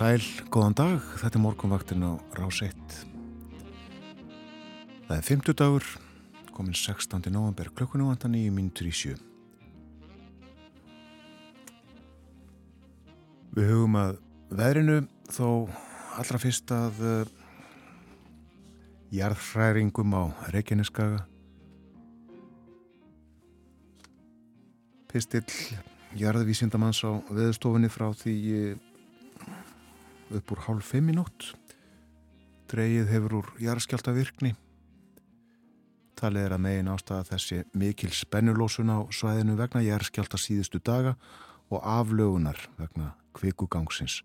Sæl, góðan dag, þetta er morgunvaktin á Rás 1. Það er 50 dagur, komin 16. november, klukkunum vantan í myndur í sjö. Við hugum að veðrinu þó allra fyrst að uh, jarðhræringum á Reykjaneskaga. Pistill jarðvísindamanns á veðustofunni frá því uh, upp úr hálf nótt. Dreigið hefur úr jarðskjálta virkni. Talið er að megin ástæða þessi mikil spennulósun á svæðinu vegna jarðskjálta síðustu daga og aflögunar vegna kvikugangsins.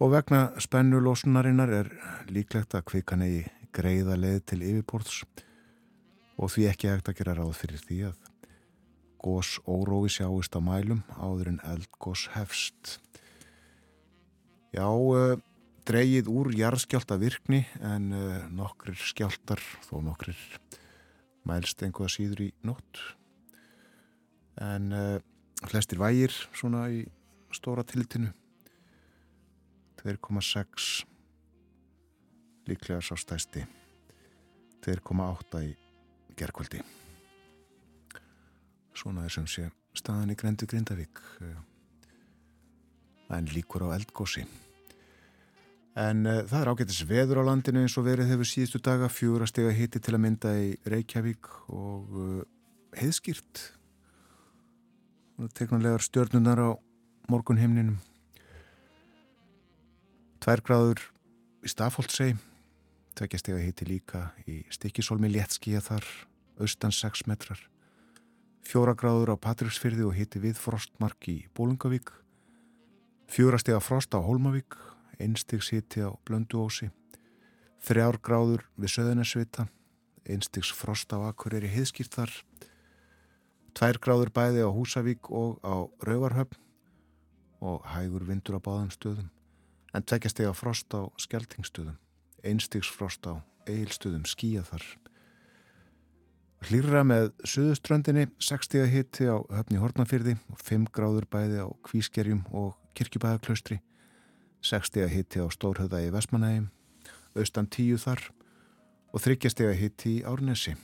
Og vegna spennulósunarinnar er líklegt að kvikan eigi greiða leið til yfirborðs og því ekki ekkert að gera ráð fyrir því að gós órói sjáist á mælum áður en eldgós hefst. Já, uh, dreigið úr jarðskjálta virkni en uh, nokkrir skjáltar þó nokkrir mælst einhverja síður í nótt. En uh, flestir vægir svona í stóra tilitinu. 2,6 líklega sá stæsti. 2,8 í gerðkvöldi. Svona er sem sé staðan í Grendu Grindavík en líkur á eldgósi. En uh, það er ágættis veður á landinu eins og verið hefur síðustu daga fjóra stega hitti til að mynda í Reykjavík og uh, heiðskýrt. Teknulegar stjörnunar á morgunhimninum. Tværgráður í Stafóldsei, tvekja stega hitti líka í Stikisólmi léttskíja þar, austan 6 metrar. Fjóra gráður á Patricksfyrði og hitti við frostmark í Bólungavík. Fjóra stega frost á Hólmavík, einstigs hitti á Blönduósi. Þrjár gráður við Söðunarsvita, einstigs frost á Akureyri heiðskýrt þar. Tvær gráður bæði á Húsavík og á Rauvarhöfn og hægur vindur á báðan stöðum. En tvekja stega frost á Skeltingstöðum, einstigs frost á Eilstöðum skíja þar. Hlýra með Suðuströndinni, 60 hitti á höfni Hortnafyrði og 5 gráður bæði á Kvískerjum og Kirkjubæðaklaustri, 60 hitti á Stórhauða í Vestmanægi, austan 10 þar og 30 hitti í Árnesi.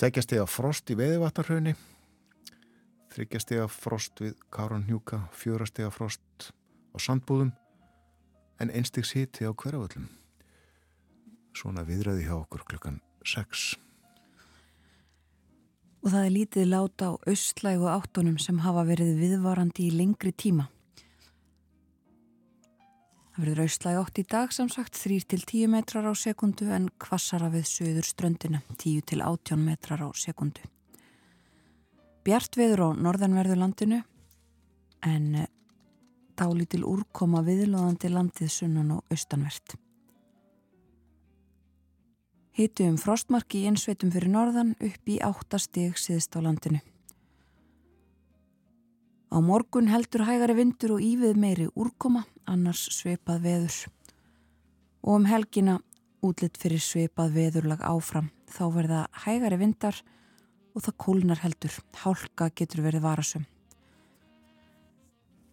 2 frost í Veðivattarhaunni, 3 frost við Káranhjúka, 4 frost á Sandbúðum en einstigs hitti á hverjavöllum. Svona viðræði hjá okkur klukkan 6. Og það er lítið láta á austlægu áttunum sem hafa verið viðvarandi í lengri tíma. Það verður austlægu átt í dag sem sagt 3-10 metrar á sekundu en kvassara við söður ströndina 10-18 metrar á sekundu. Bjart veður á norðanverðu landinu en dálítil úrkoma viðlóðandi landið sunnan og austanvert. Hitu um frostmarki í einsveitum fyrir norðan upp í 8 stig síðst á landinu. Á morgun heldur hægari vindur og ívið meiri úrkoma, annars sveipað veður. Og um helgina útlitt fyrir sveipað veðurlag áfram. Þá verða hægari vindar og það kólnar heldur. Hálka getur verið varasum.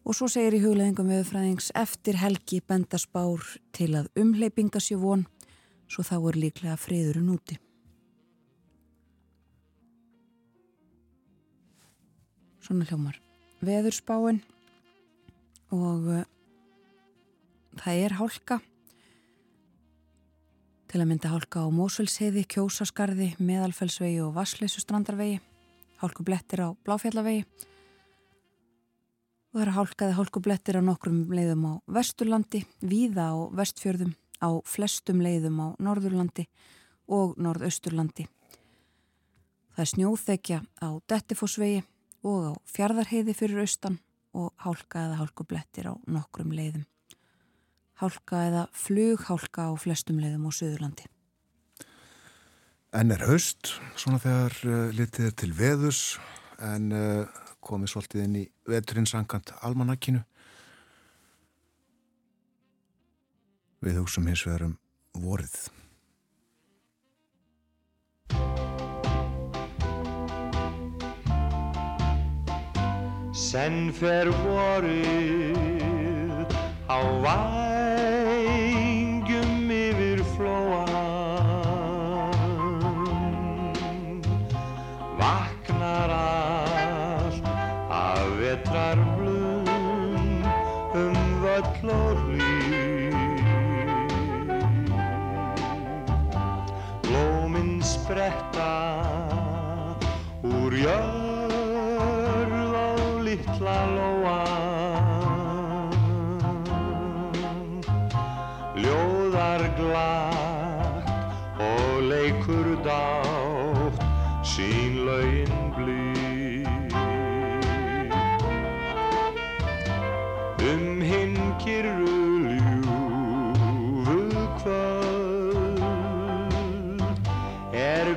Og svo segir í hugleðingum veðurfræðings eftir helgi bendaspár til að umleipinga sér von svo þá er líklega friðurinn úti. Svona hljómar veðurspáin og uh, það er hálka. Til að mynda hálka á Mósulsheiði, Kjósaskarði, Meðalfellsvegi og Vassleysu-strandarvegi, hálkublettir á Bláfjallavegi. Og það er hálkaði hálkublettir á nokkrum leiðum á Vesturlandi, Víða á Vestfjörðum, á flestum leiðum á Norðurlandi og Norðausturlandi. Það er snjóþekja á Dettifossvegi og á Fjardarheiði fyrir austan og hálka eða hálkublettir á nokkrum leiðum. Hálka eða flughálka á flestum leiðum á Suðurlandi. En er haust, svona þegar uh, litið er til veðus, en uh, komið svolítið inn í veturinn sangant almanakkinu. Við hugsaum hins vegar um vorið. Senn fer vorið á vængjum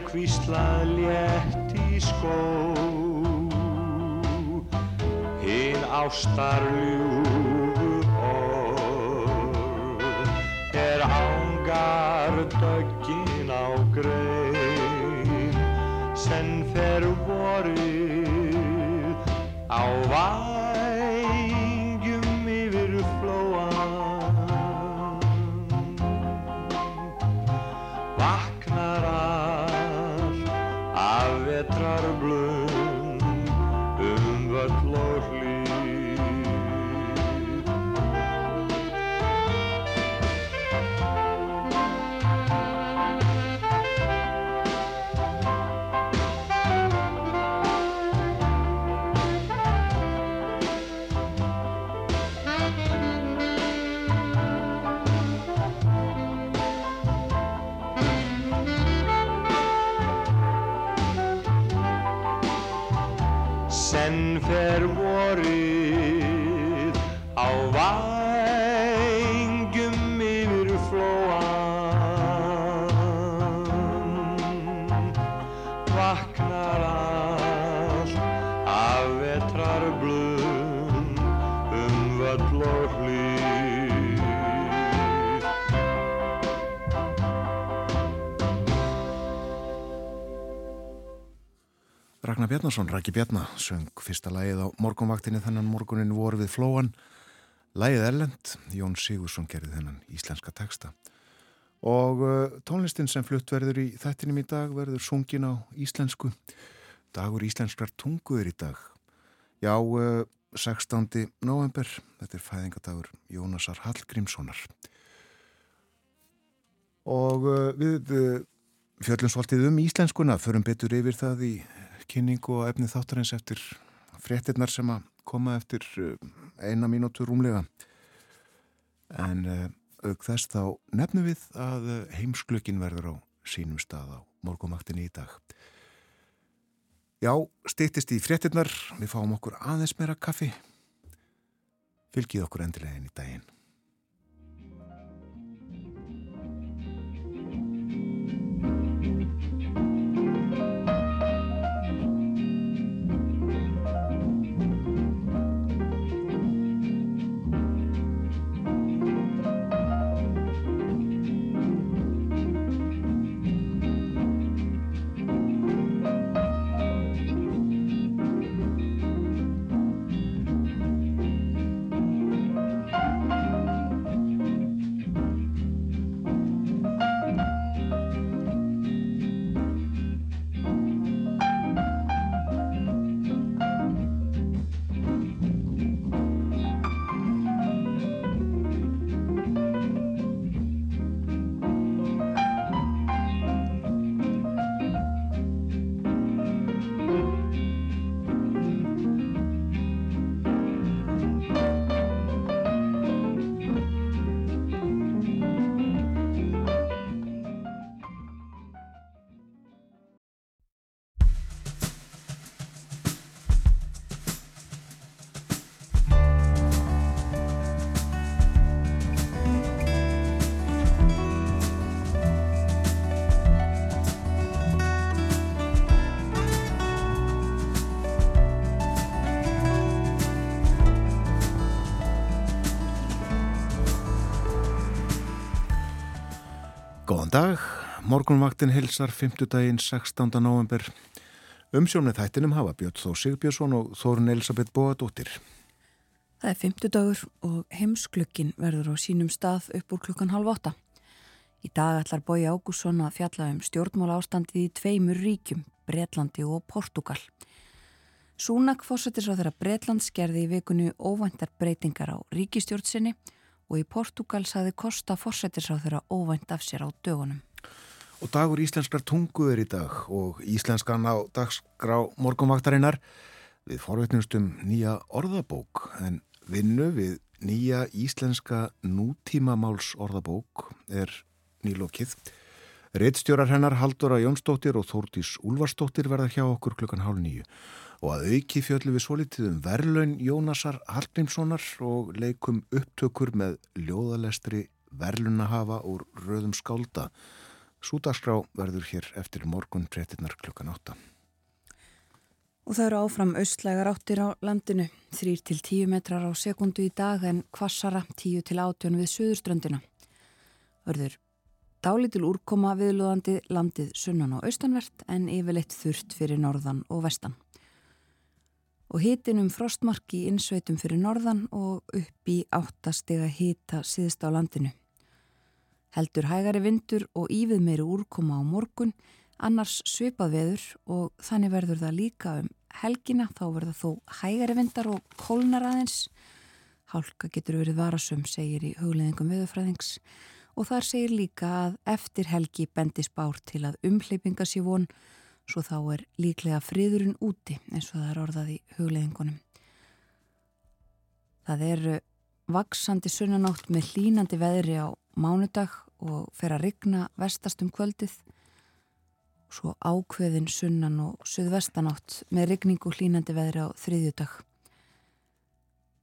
kvíslað létt í skó. Hinn ástar Ragnar Bjarnason, Raki Bjarna, söng fyrsta lægið á morgunvaktinni þennan morgunin voru við flóan. Lægið Erlend, Jón Sigursson gerði þennan íslenska teksta. Og uh, tónlistin sem flutt verður í þettinum í dag verður sungin á íslensku. Dagur íslenskrar tunguður í dag. Já, uh, 16. november, þetta er fæðingadagur Jónasar Hallgrímssonar. Og uh, við uh, fjöllum svolítið um íslenskuna, förum betur yfir það í kynningu og efni þáttarins eftir fréttinnar sem að koma eftir uh, eina mínútur rúmlega. En uh, auk þess þá nefnum við að uh, heimsklökin verður á sínum stað á morgumaktinni í dag. Já, stýttist í fréttinnar, við fáum okkur aðeins meira kaffi. Fylgið okkur endilega inn í daginn. Góðan dag, morgunvaktin hilsar 5. daginn 16. november. Umsjónið þættinum hafa Björn Þó Sigbjörnsson og Þórun Elisabeth Bóadóttir. Það er fymtudagur og heimsklukkin verður á sínum stað upp úr klukkan halv åtta. Í dag ætlar Bói Ágússon að fjalla um stjórnmála ástandið í tveimur ríkjum, Breitlandi og Portugal. Súnak fórsetis á þeirra Breitlands gerði í vikunni óvæntar breytingar á ríkistjórnsinni og í Portugal saði Kosta fórsetis á þeirra óvænt af sér á dögunum. Og dagur íslenskar tungu er í dag og íslenskan á dagsgrá morgunvaktarinnar við forvetnumstum nýja orðabók en vinnu við nýja íslenska nútímamáls orðabók er nýlokið. Reittstjórar hennar Haldóra Jónsdóttir og Þórtís Úlvarsdóttir verða hjá okkur klukkan hálf nýju og að auki fjöllu við svolítið um verlaun Jónasar Hallgrímssonar og leikum upptökur með ljóðalestri verlunahafa úr röðum skálda. Súdagsgrá verður hér eftir morgun 13. klukkan 8. Og það eru áfram austlægar áttir á landinu, 3-10 metrar á sekundu í dag en kvassara 10-18 við söðurströndina. Örður dálitil úrkoma viðlúðandi landið sunnan og austanvert en yfirleitt þurft fyrir norðan og vestan. Og hitin um frostmarki innsveitum fyrir norðan og upp í áttastega hita síðst á landinu. Heldur hægari vindur og yfir meiri úrkoma á morgun annars svipað veður og þannig verður það líka um helgina. Þá verður þó hægari vindar og kólnar aðeins. Hálka getur verið varasum segir í hugleðingum veðurfræðings. Og þar segir líka að eftir helgi bendis bár til að umhleypinga sér von svo þá er líklega friðurinn úti eins og það er orðað í hugleðingunum Það er vaksandi sunnanátt með hlínandi veðri á mánudag og fer að rigna vestast um kvöldið. Svo ákveðin sunnan og suðvestanátt með rigningu hlínandi veðri á þriðjudag.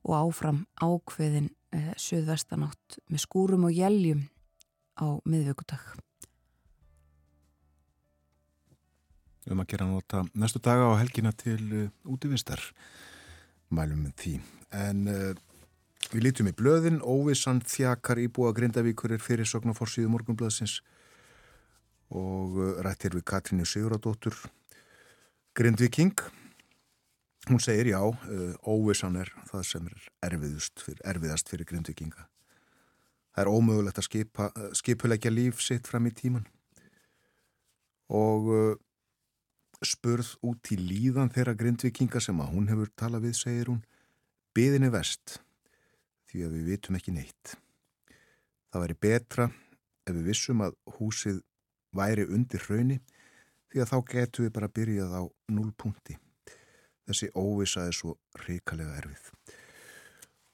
Og áfram ákveðin eh, suðvestanátt með skúrum og jæljum á miðvöggudag. Um að gera nota næstu daga á helgina til uh, útífistar mælum með því. En uh, við lítum í blöðin, óvissan þjakar íbúa Grindavíkur er fyrir sogn og fórsíðu morgunblöðsins og uh, rættir við Katrínu Siguradóttur Grindviking hún segir já uh, óvissan er það sem er fyrir, erfiðast fyrir Grindvikinga það er ómögulegt að skipa, skipulegja líf sitt fram í tíman og spurð út í líðan þeirra Grindvikinga sem að hún hefur talað við segir hún byðinni vest því að við vitum ekki neitt það væri betra ef við vissum að húsið væri undir hrauni því að þá getum við bara byrjað á núlpunkti. Þessi óvisa er svo ríkalega erfið.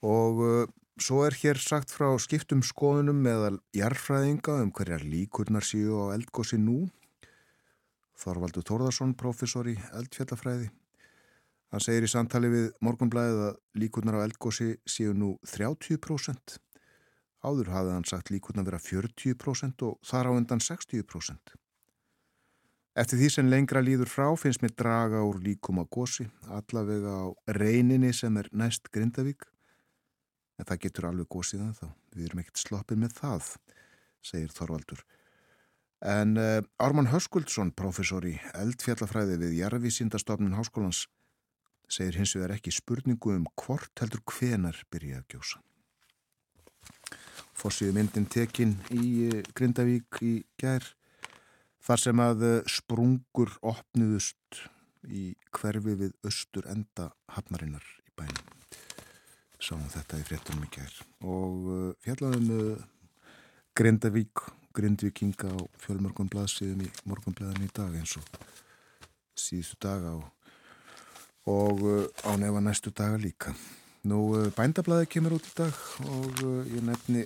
Og uh, svo er hér sagt frá skiptum skoðunum meðal jarfræðinga um hverjar líkurnar síu á eldgósi nú. Þorvaldur Tórðarsson, professor í eldfjallafræði. Hann segir í samtali við morgunblæðið að líkurnar á eldgósi séu nú 30%. Áður hafði hann sagt líkurna vera 40% og þar á undan 60%. Eftir því sem lengra líður frá finnst mér draga úr líkum á gósi, allavega á reyninni sem er næst Grindavík. En það getur alveg gósið að þá. Við erum ekkert sloppið með það, segir Þorvaldur. En uh, Ármann Höskuldsson, professor í eldfjallafræði við Jarvísindastofnun Háskólans, segir hins vegar ekki spurningu um hvort heldur hvenar byrja að gjósa. Fossið myndin tekin í eh, Grindavík í gær þar sem að eh, sprungur opniðust í hverfi við austur enda hafnarinnar í bænum. Sáum þetta í fréttunum í gær og eh, fjallaðum Grindavík, Grindvíkinga og fjölmörgum blaðsíðum í morgunblæðan í dag eins og síðustu daga og, og á nefa næstu daga líka. Nú bændablaði kemur út í dag og ég nefni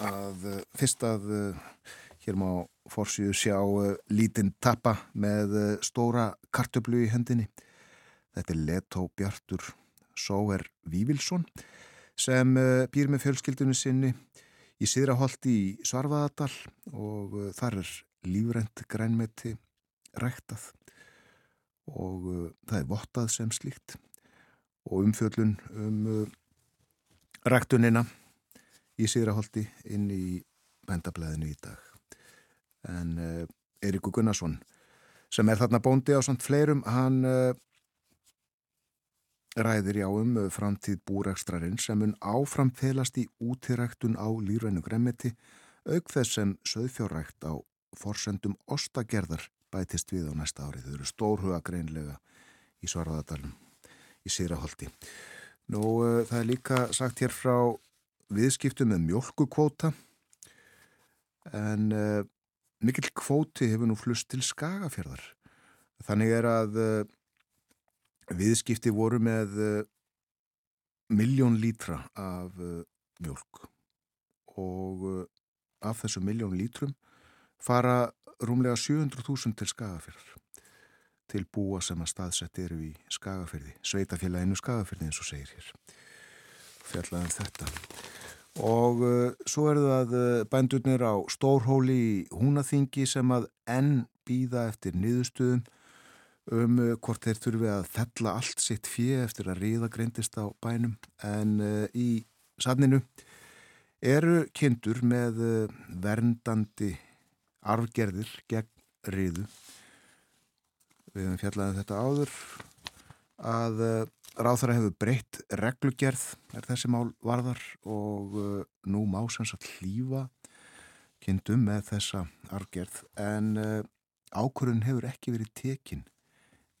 að eh, fyrst að eh, hér má fórsíðu sjá eh, lítinn tappa með stóra kartöflu í hendinni. Þetta er Leto Bjartur Sóer Vívilsson sem býr með fjölskyldunni sinni í Siðraholti í Svarfaðardal og þar er lífrent grænmeti ræktað og það er vottað sem slíkt og umfjöllun um ræktunina í Sýraholti inn í bændablaðinu í dag. En eh, Eirikur Gunnarsson sem er þarna bóndi á svont fleirum, hann ræðir já um framtíð búrekstrarinn sem mun áfram felast í útiræktun á lífrænu gremmiti auk þess sem söðfjárrækt á forsendum ostagerðar bætist við á næsta árið. Þau eru stórhuga greinlega í Svarðadalum í Sýraholti. Nú uh, það er líka sagt hér frá viðskiptu með mjölkukvóta en uh, mikill kvóti hefur nú flust til skagafjörðar. Þannig er að uh, viðskipti voru með miljón lítra af mjölk og af þessu miljón lítrum fara rúmlega 700.000 til skagafjörðar til búa sem að staðsett eru í skagafjörði, sveitafélaginu skagafjörði eins og segir hér. Fjallaðum þetta. Og uh, svo er það uh, bændurnir á Stórhóli í Húnaþingi sem að enn býða eftir niðurstöðum um uh, hvort þeir þurfi að fella allt sitt fjö eftir að ríða greindist á bænum. En uh, í sanninu eru kindur með uh, verndandi arfgerðir gegn ríðu við hefum fjallaðið um þetta áður að ráþara hefur breytt reglugerð er þessi mál varðar og nú má sanns að hlýfa kindum með þessa arfgerð. En ákvörðun hefur ekki verið tekin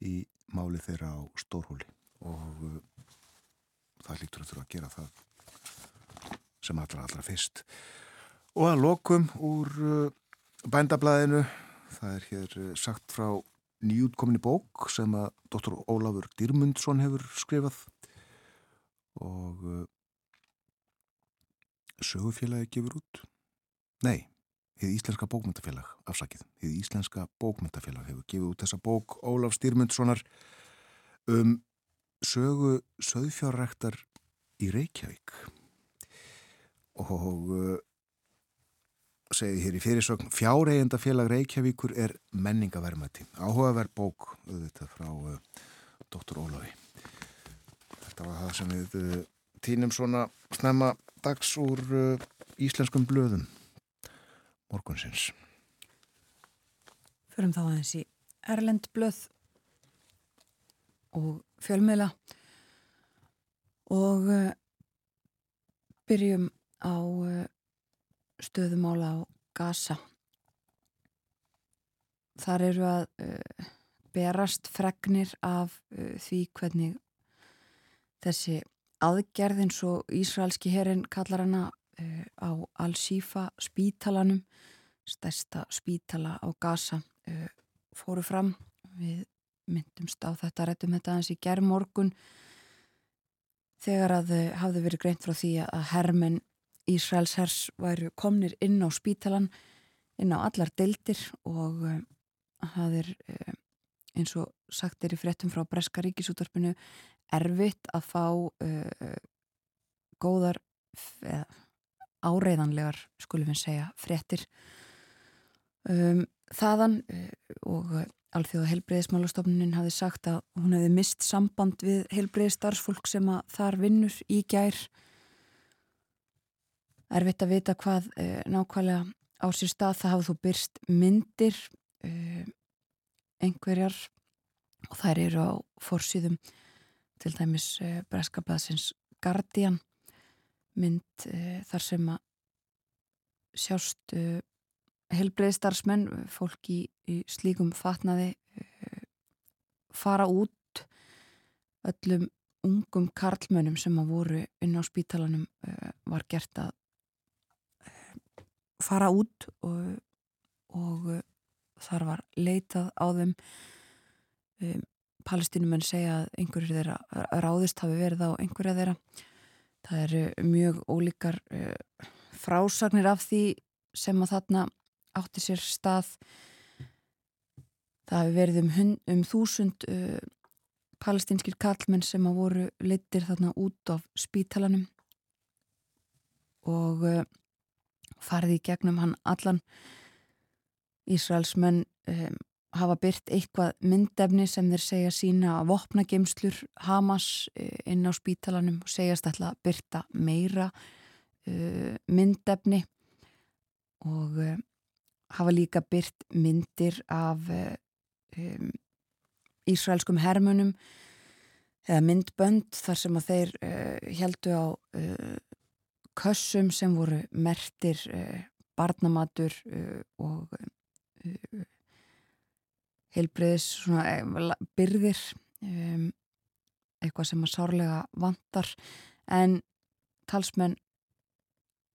í máli þeirra á stórhóli og það líktur að þurfa að gera það sem allra allra fyrst og að lokum úr bændablaðinu það er hér sagt frá nýjútkominni bók sem að Dr. Ólafur Dýrmundsson hefur skrifað og uh, sögufélagi gefur út nei, þið Íslenska bókmyndafélag afsakið, þið Íslenska bókmyndafélag hefur gefið út þessa bók Ólaf Dýrmundssonar um sögu söðfjárrektar í Reykjavík og uh, segi hér í fyrirsögn Fjáreigenda félag Reykjavíkur er menningavermæti. Áhugaverð bók auðvitað frá uh, Dr. Ólavi. Þetta var það sem við uh, týnum svona snemma dags úr íslenskum blöðum morgunsins. Förum þá aðeins í Erlend blöð og fjölmiðla og byrjum á stöðumála á Gaza. Þar eru að uh, berast fregnir af því hvernig þessi aðgerð eins og Ísraelski herrin kallar hana á Al-Shifa spítalanum, stærsta spítala á Gaza, fóru fram. Við myndumst á þetta, rættum þetta aðeins í gerðmorgun þegar að hafði verið greint frá því að hermen Ísraels hers væru komnir inn á spítalan, inn á allar deildir og það er eins og sagt er í frettum frá Breska ríkisúttarpinu erfitt að fá uh, góðar eða áreiðanlegar, skulum við segja, frettir um, þaðan og Alþjóða helbreyðismálastofnunin hafi sagt að hún hefði mist samband við helbreyðistarfsfólk sem að þar vinnur í gær. Erfitt að vita hvað uh, nákvæmlega á sér stað. Það hafa þú byrst myndir uh, einhverjar og þær eru á fórsýðum til dæmis uh, Breskablaðsins Guardian mynd þar sem að sjást helbreyðstarfsmenn fólk í, í slíkum fatnaði fara út öllum ungum karlmönnum sem að voru inn á spítalanum var gert að fara út og, og uh, þar var leitað á þeim. Um, palestinumenn segja að einhverjir þeirra ráðist hafi verið á einhverja þeirra það eru mjög ólíkar uh, frásagnir af því sem að þarna átti sér stað. Það hafi verið um, hund, um þúsund uh, palestinskir kallmenn sem að voru leittir þarna út af spítalanum og uh, farið í gegnum hann allan. Ísraelsmenn um, hafa byrt eitthvað myndefni sem þeir segja sína að vopna geimslur Hamas uh, inn á spítalanum og segjast alltaf að byrta meira uh, myndefni. Og uh, hafa líka byrt myndir af um, Ísraelskum hermunum eða myndbönd þar sem að þeir uh, heldu á uh, kössum sem voru mertir uh, barnamatur og heilbreyðis byrðir um, eitthvað sem að sárlega vantar. En talsmenn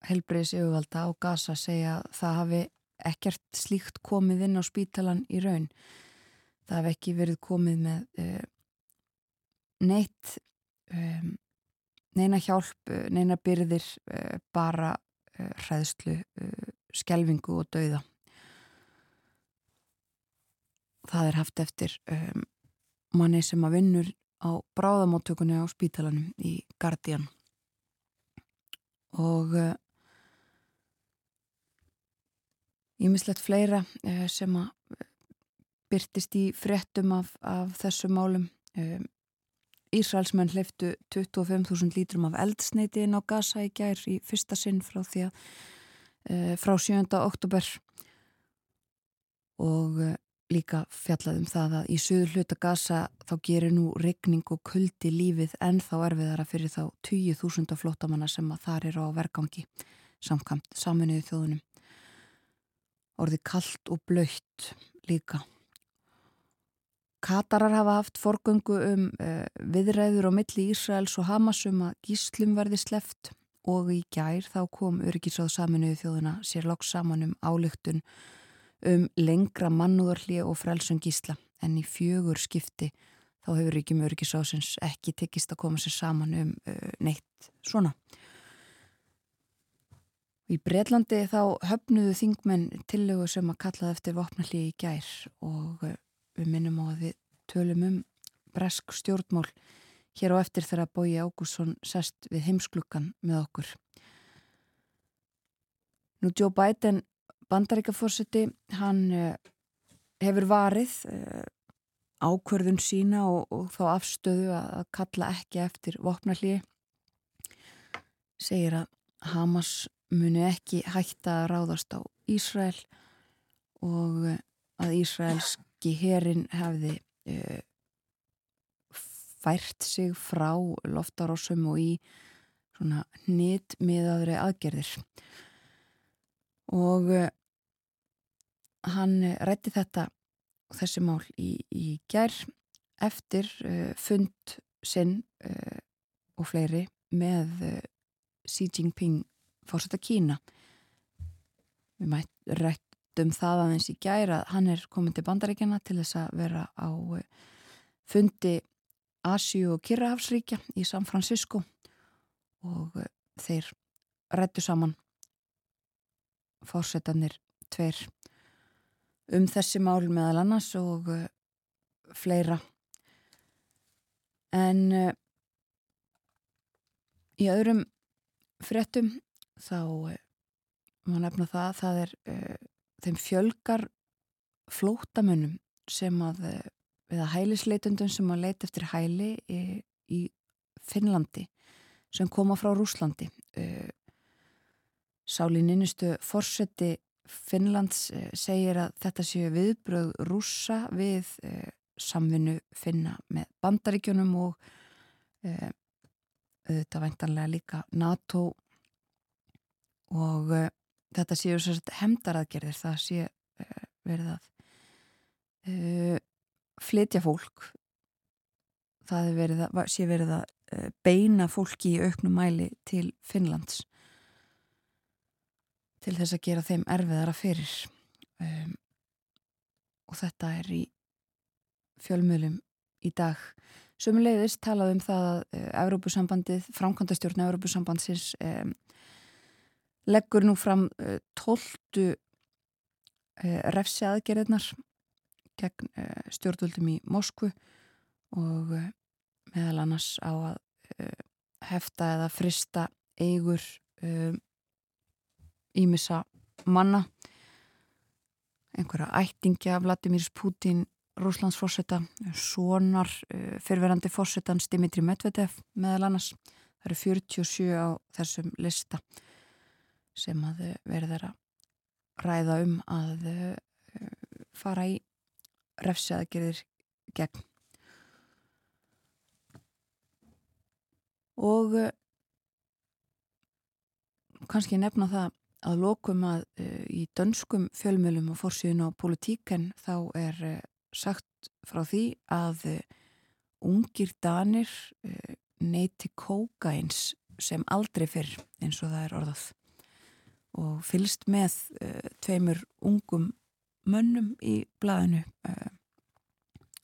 heilbreyðis yfirvalda á Gaza segja að það hafi ekkert slíkt komið inn á spítalan í raun. Það hafi ekki verið komið með uh, neitt um, neina hjálp, neina byrðir uh, bara uh, hræðslu, skelvingu og dauða það er haft eftir um, manni sem að vinnur á bráðamáttökunni á spítalanum í Guardian og Ímislegt fleira uh, sem að byrtist í frettum af, af þessu málum. Um, Ísraelsmenn hleyftu 25.000 lítrum af eldsneiti inn á Gaza í gær í fyrsta sinn frá því að uh, frá 7. oktober og líka fjallaðum það að í söður hluta Gaza þá gerir nú regning og kuldi lífið en þá erfiðara fyrir þá 20.000 flottamanna sem að þar eru á vergangi samkvæmt saminuðu þjóðunum orði kallt og blöytt líka. Katarar hafa haft forgöngu um uh, viðræður á milli Ísraels og Hamasum að gíslum verði sleft og í gær þá kom Öryggisráð saminuðu þjóðuna sér loks saman um álygtun um lengra mannúðarli og frelsum gísla en í fjögur skipti þá hefur ekki með Öryggisráðsins ekki tekist að koma sér saman um uh, neitt svona. Í Breitlandi þá höfnuðu þingmenn tillögu sem að kallaði eftir vopnalli í gær og eh, við minnum á að við tölum um bresk stjórnmól hér á eftir þegar Bói Ágússon sest við heimsklukkan með okkur. Nú Joe Biden, bandaríkafórseti, hann uh, hefur varið uh, ákverðun sína og, og þá afstöðu að, kalla ekki eftir vopnalli segir að Hamas muni ekki hætta að ráðast á Ísrael og eh, að Ísraelski herin hefði uh, fært sig frá loftarósum og í svona nýtt miðaðri aðgerðir. Og uh, hann rætti þetta þessi mál í, í gær eftir uh, fund sinn og fleiri með Xi Jinping fórsetta Kína. Við mætt rættum það aðeins í gæra að hann er komin til bandaríkjana til þess að vera á eh, fundi Asjú og Kirrahafsríkja í San Francisco og eh, þeir rættu saman fórsetanir tveir um þessi mál meðal annars og uh, fleira. En uh, í öðrum fréttum þá eh, má nefna það að það er þeim fjölgar flótamönnum sem að að hælisleitundum sem að leita eftir hæli í, í Finnlandi sem koma frá Rúslandi uh, Sálininnistu Forseti Finnlands uh, segir að þetta séu viðbröð rúsa við samvinnu finna með bandaríkjunum og þetta væntanlega líka NATO. Og uh, þetta séu hemdaraðgerðir það sé uh, verið að uh, flytja fólk. Það verið að, sé verið að beina fólki í auknum mæli til Finnlands til þess að gera þeim erfiðara fyrir. Um, og þetta er í fjölmjölum í dag. Sumulegðist talaðum það að Európusambandið, framkvæmdastjórn Európusambandsins um, leggur nú fram uh, tóltu uh, refsi aðgerðnar gegn uh, stjórnvöldum í Moskvu og meðal annars á að hefta eða frista eigur ímissa manna einhverja ættingja Vladimírs Putin Rúslandsforsetta, sonar fyrverandi fórsetan Dimitri Medvedev meðal annars það eru 47 á þessum lista sem að verður að ræða um að uh, fara í refsiaðgerðir gegn. og kannski nefna það að lokum að uh, í dönskum fjölmjölum og fórsíðun á politíken þá er uh, sagt frá því að ungir danir neyti kókains sem aldrei fyrr eins og það er orðað og fylst með tveimur ungum mönnum í blæðinu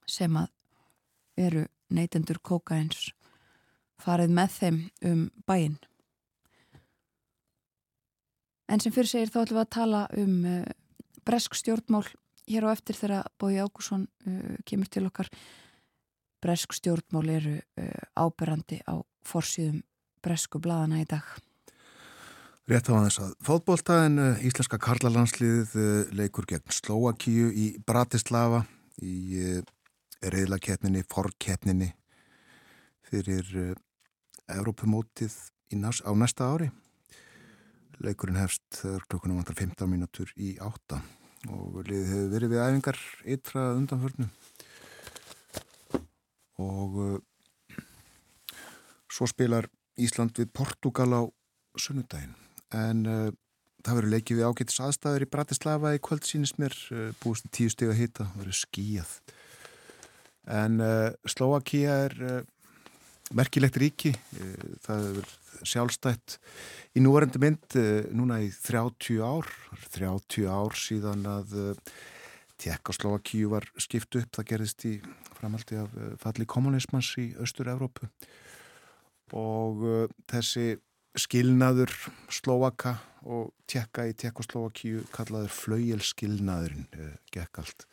sem að eru neytendur kókains farið með þeim um bæinn. En sem fyrir segir þá ætlum við að tala um uh, bresk stjórnmál hér á eftir þegar Bói Ágússon uh, kemur til okkar. Bresk stjórnmál eru uh, áberandi á forsýðum bresku bladana í dag. Rétt á þess að fótbóltaðin Íslenska Karlalandsliðið leikur gegn Slóakíu í Bratislava í reyðlakeppninni, forkeppninni fyrir Evrópumótið á næsta ári. Leikurinn hefst þegar klokkunum vantar 15 mínútur í átta og liðið hefur verið við æfingar ytra undanförnu. Og uh, svo spilar Ísland við Portugal á sunnudaginn. En uh, það verður leikið við ágættis aðstæður í Bratislava í kvöld sínist mér uh, búist í tíu steg að hita, það verður skíjað en Slovakia er merkilegt ríki það er sjálfstætt í núvarendi mynd núna í 30 ár 30 ár síðan að Tjekkoslovakíu var skipt upp það gerðist í framaldi af falli kommunismans í Östur-Európu og þessi skilnaður Slovaka og Tjekka í Tjekkoslovakíu kallaður flaujelskilnaðurinn gekk allt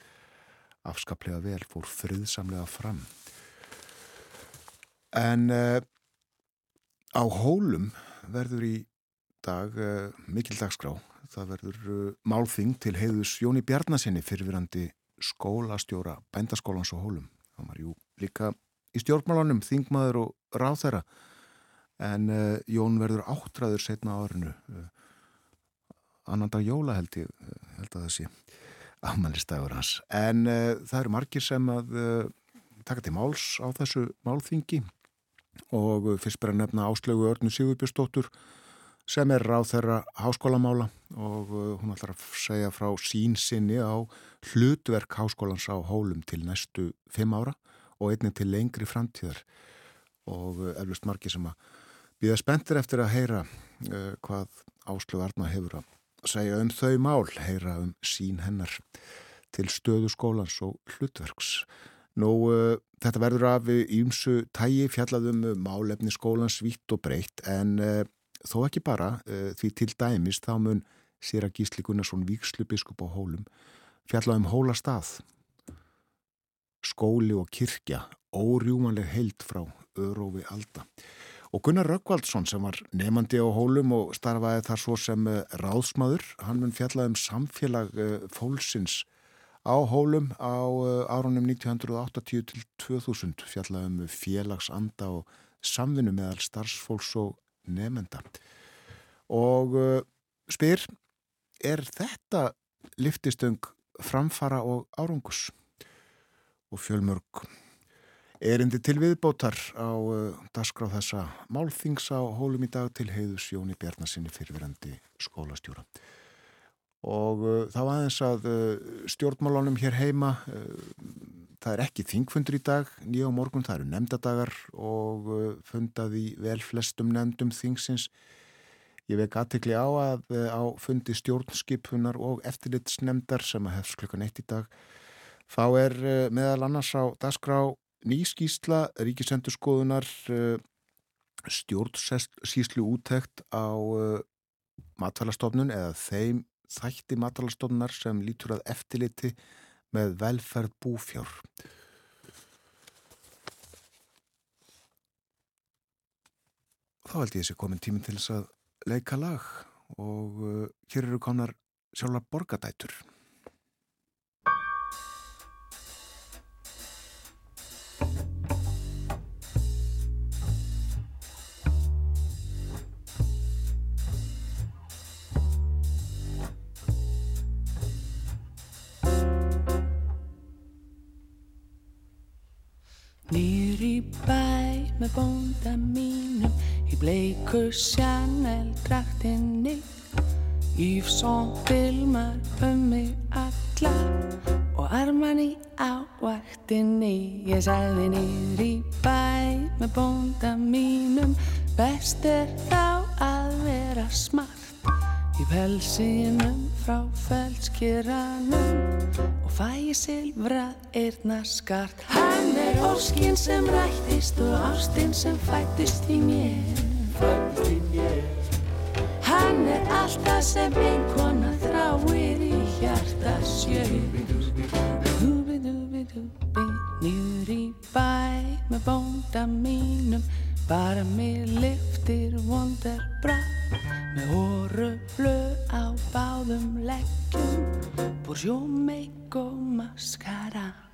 afskaplega vel, fór friðsamlega fram. En á hólum verður í dag uh, mikil dagskrá. Það verður uh, málþing til heiðus Jóni Bjarnasinni fyrirvirandi skólastjóra bændaskólans á hólum. Það var jú líka í stjórnmálunum, þingmaður og ráþæra. En Jón verður áttræður setna á orðinu. Annan dag jóla held ég, held að það sé afmælistægur hans. En uh, það eru margir sem að uh, taka til máls á þessu málþingi og uh, fyrst bara nefna áslögu Örnu Sigurbjörnsdóttur sem er ráð þeirra háskólamála og hún ætlar að segja frá sín sinni á hlutverk háskólans á hólum til næstu fimm ára og einnig til lengri framtíðar og eflust margir sem að býða spenntir eftir að heyra hvað áslögu Arna hefur að segja um þau mál, heyra um sín hennar til stöðu skólans og hlutverks. Nú, uh, þetta verður af ímsu tægi fjallaðum málefni skólans vitt og breytt en uh, þó ekki bara uh, því til dæmis þá mun sér að Gísli Gunnarsson Víkslu biskup á hólum fjallaðum hólastað skóli og kirkja órjúmanleg heild frá örófi alda. Og Gunnar Rökkvaldsson sem var nefandi á hólum og starfaði þar svo sem ráðsmaður, hann mun fjallaði um samfélag fólksins á hólum á eh, árunum 1980 til 2000, fjallaði um félagsanda og samvinnu meðal starfsfólks og nefenda. Og spyr, er þetta liftistöng framfara og árangus? Og fjölmörg erindi til viðbótar á uh, dasgráð þessa málþings á hólum í dag til heiðus Jóni Bjarnasinni fyrirverandi skólastjóra. Og uh, þá aðeins að uh, stjórnmálunum hér heima, uh, það er ekki þingfundur í dag, nýja á morgun, það eru nefndadagar og uh, fundaði vel flestum nefndum þingsins. Ég vek aðtekli á að uh, á fundi stjórnskipunar og eftirlitsnefndar sem að hefst klukkan eitt í dag, þá er meðal annars á dasgrá nýskísla ríkisendurskoðunar stjórnsíslu úttekt á matvælastofnun eða þeim þætti matvælastofnunar sem lítur að eftirliti með velferð búfjár. Þá held ég þessi komin tíminn til þess að leika lag og uh, hér eru konar sjálfa borgadætur. Með bónda mínum í bleiku Chanel draktinni Yves Saint Vilmar um mig alla og Armani á vaktinni. Ég sagði niður í bæ með bónda mínum Best er þá að vera smart Í pelsinum frá felskýranum og fæ ég silfrað eirna skart. Hann er óskinn sem rættist og ástinn sem fættist í mér. Fættist í mér. Hann er alltaf sem einkona þráir í hjarta. Dúbi-dúbi-dúbi, nýður í bæ með bónda mínum, bara mér liftir vondar bra. Með horuflu á báðum leggjum Bonjour make og maskara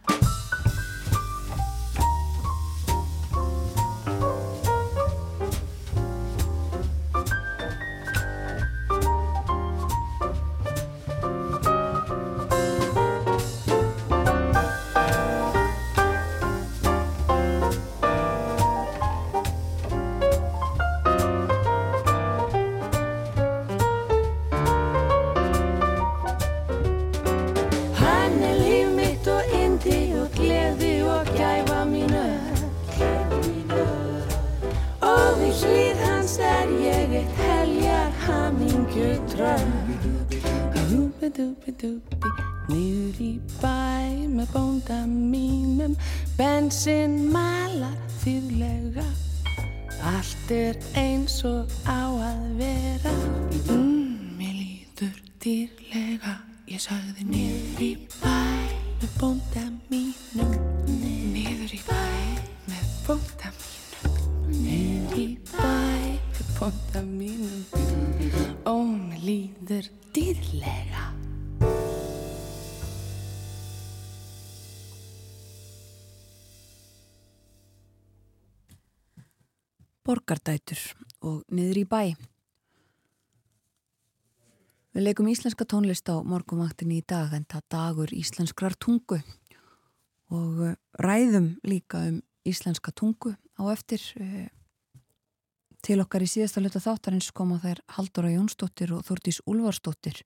Dúbi dúbi dúbi Niður í bæ með bónda mínum Bensin malar þýðlega. Allt er eins og á að vera. Mm, Mér líður dýrlega. Ég sagði niður í bæ með bónda mínum Niður í bæ með bónda mínum Niður í bæ með bónda mínum. Ó, mér líður dýrlega Borgardætur og niður í bæ. Við leikum íslenska tónlist á morgumvaktinni í dag en það dagur íslenskrar tungu og eh, ræðum líka um íslenska tungu á eftir eh, til okkar í síðasta hluta þáttarins koma þær Haldóra Jónsdóttir og Þordís Úlfarsdóttir.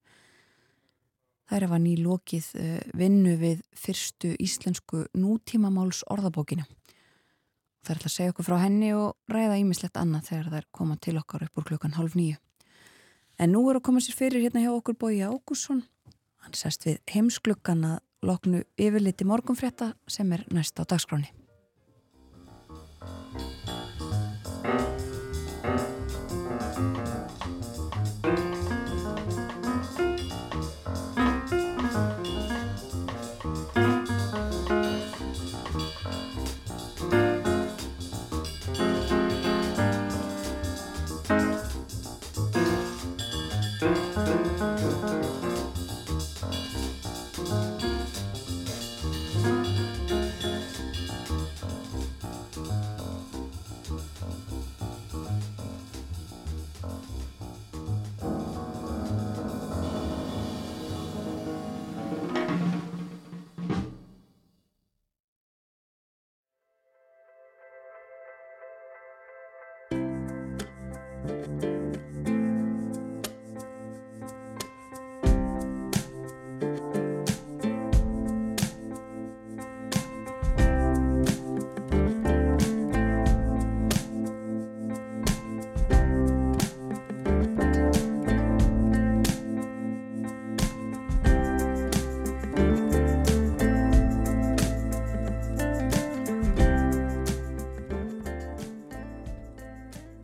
Þær hefa nýlokið eh, vinnu við fyrstu íslensku nútímamáls orðabókina. Það er alltaf að segja okkur frá henni og ræða ímislegt annað þegar þær koma til okkar upp úr klukkan halv nýju. En nú er að koma sér fyrir hérna hjá okkur Bói Ágússon. Hann sest við heimsklukkan að loknu yfirliti morgunfrétta sem er næst á dagskráni.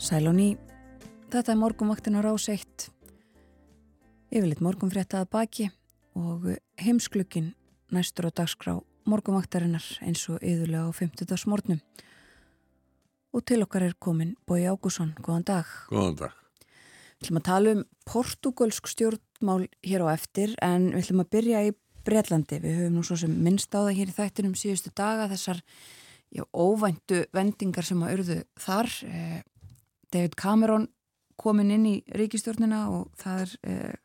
Sælóni, þetta er morgunvaktin á rás 1. Yfirleitt morgunfrétta að baki og heimsklukkin næstur á dagskrá morgunvaktarinnar eins og yðurlega á 50. morgnum. Og til okkar er komin Bói Ágússon, góðan dag. Góðan dag. Við ætlum að tala um portugalsk stjórnmál hér á eftir en við ætlum að byrja í Breitlandi. Við höfum nú svo sem minnst á það hér í þættinum síðustu daga þessar já, óvæntu vendingar sem að urðu þar. Eh, David Cameron komin inn í ríkistjórnina og það er, eh,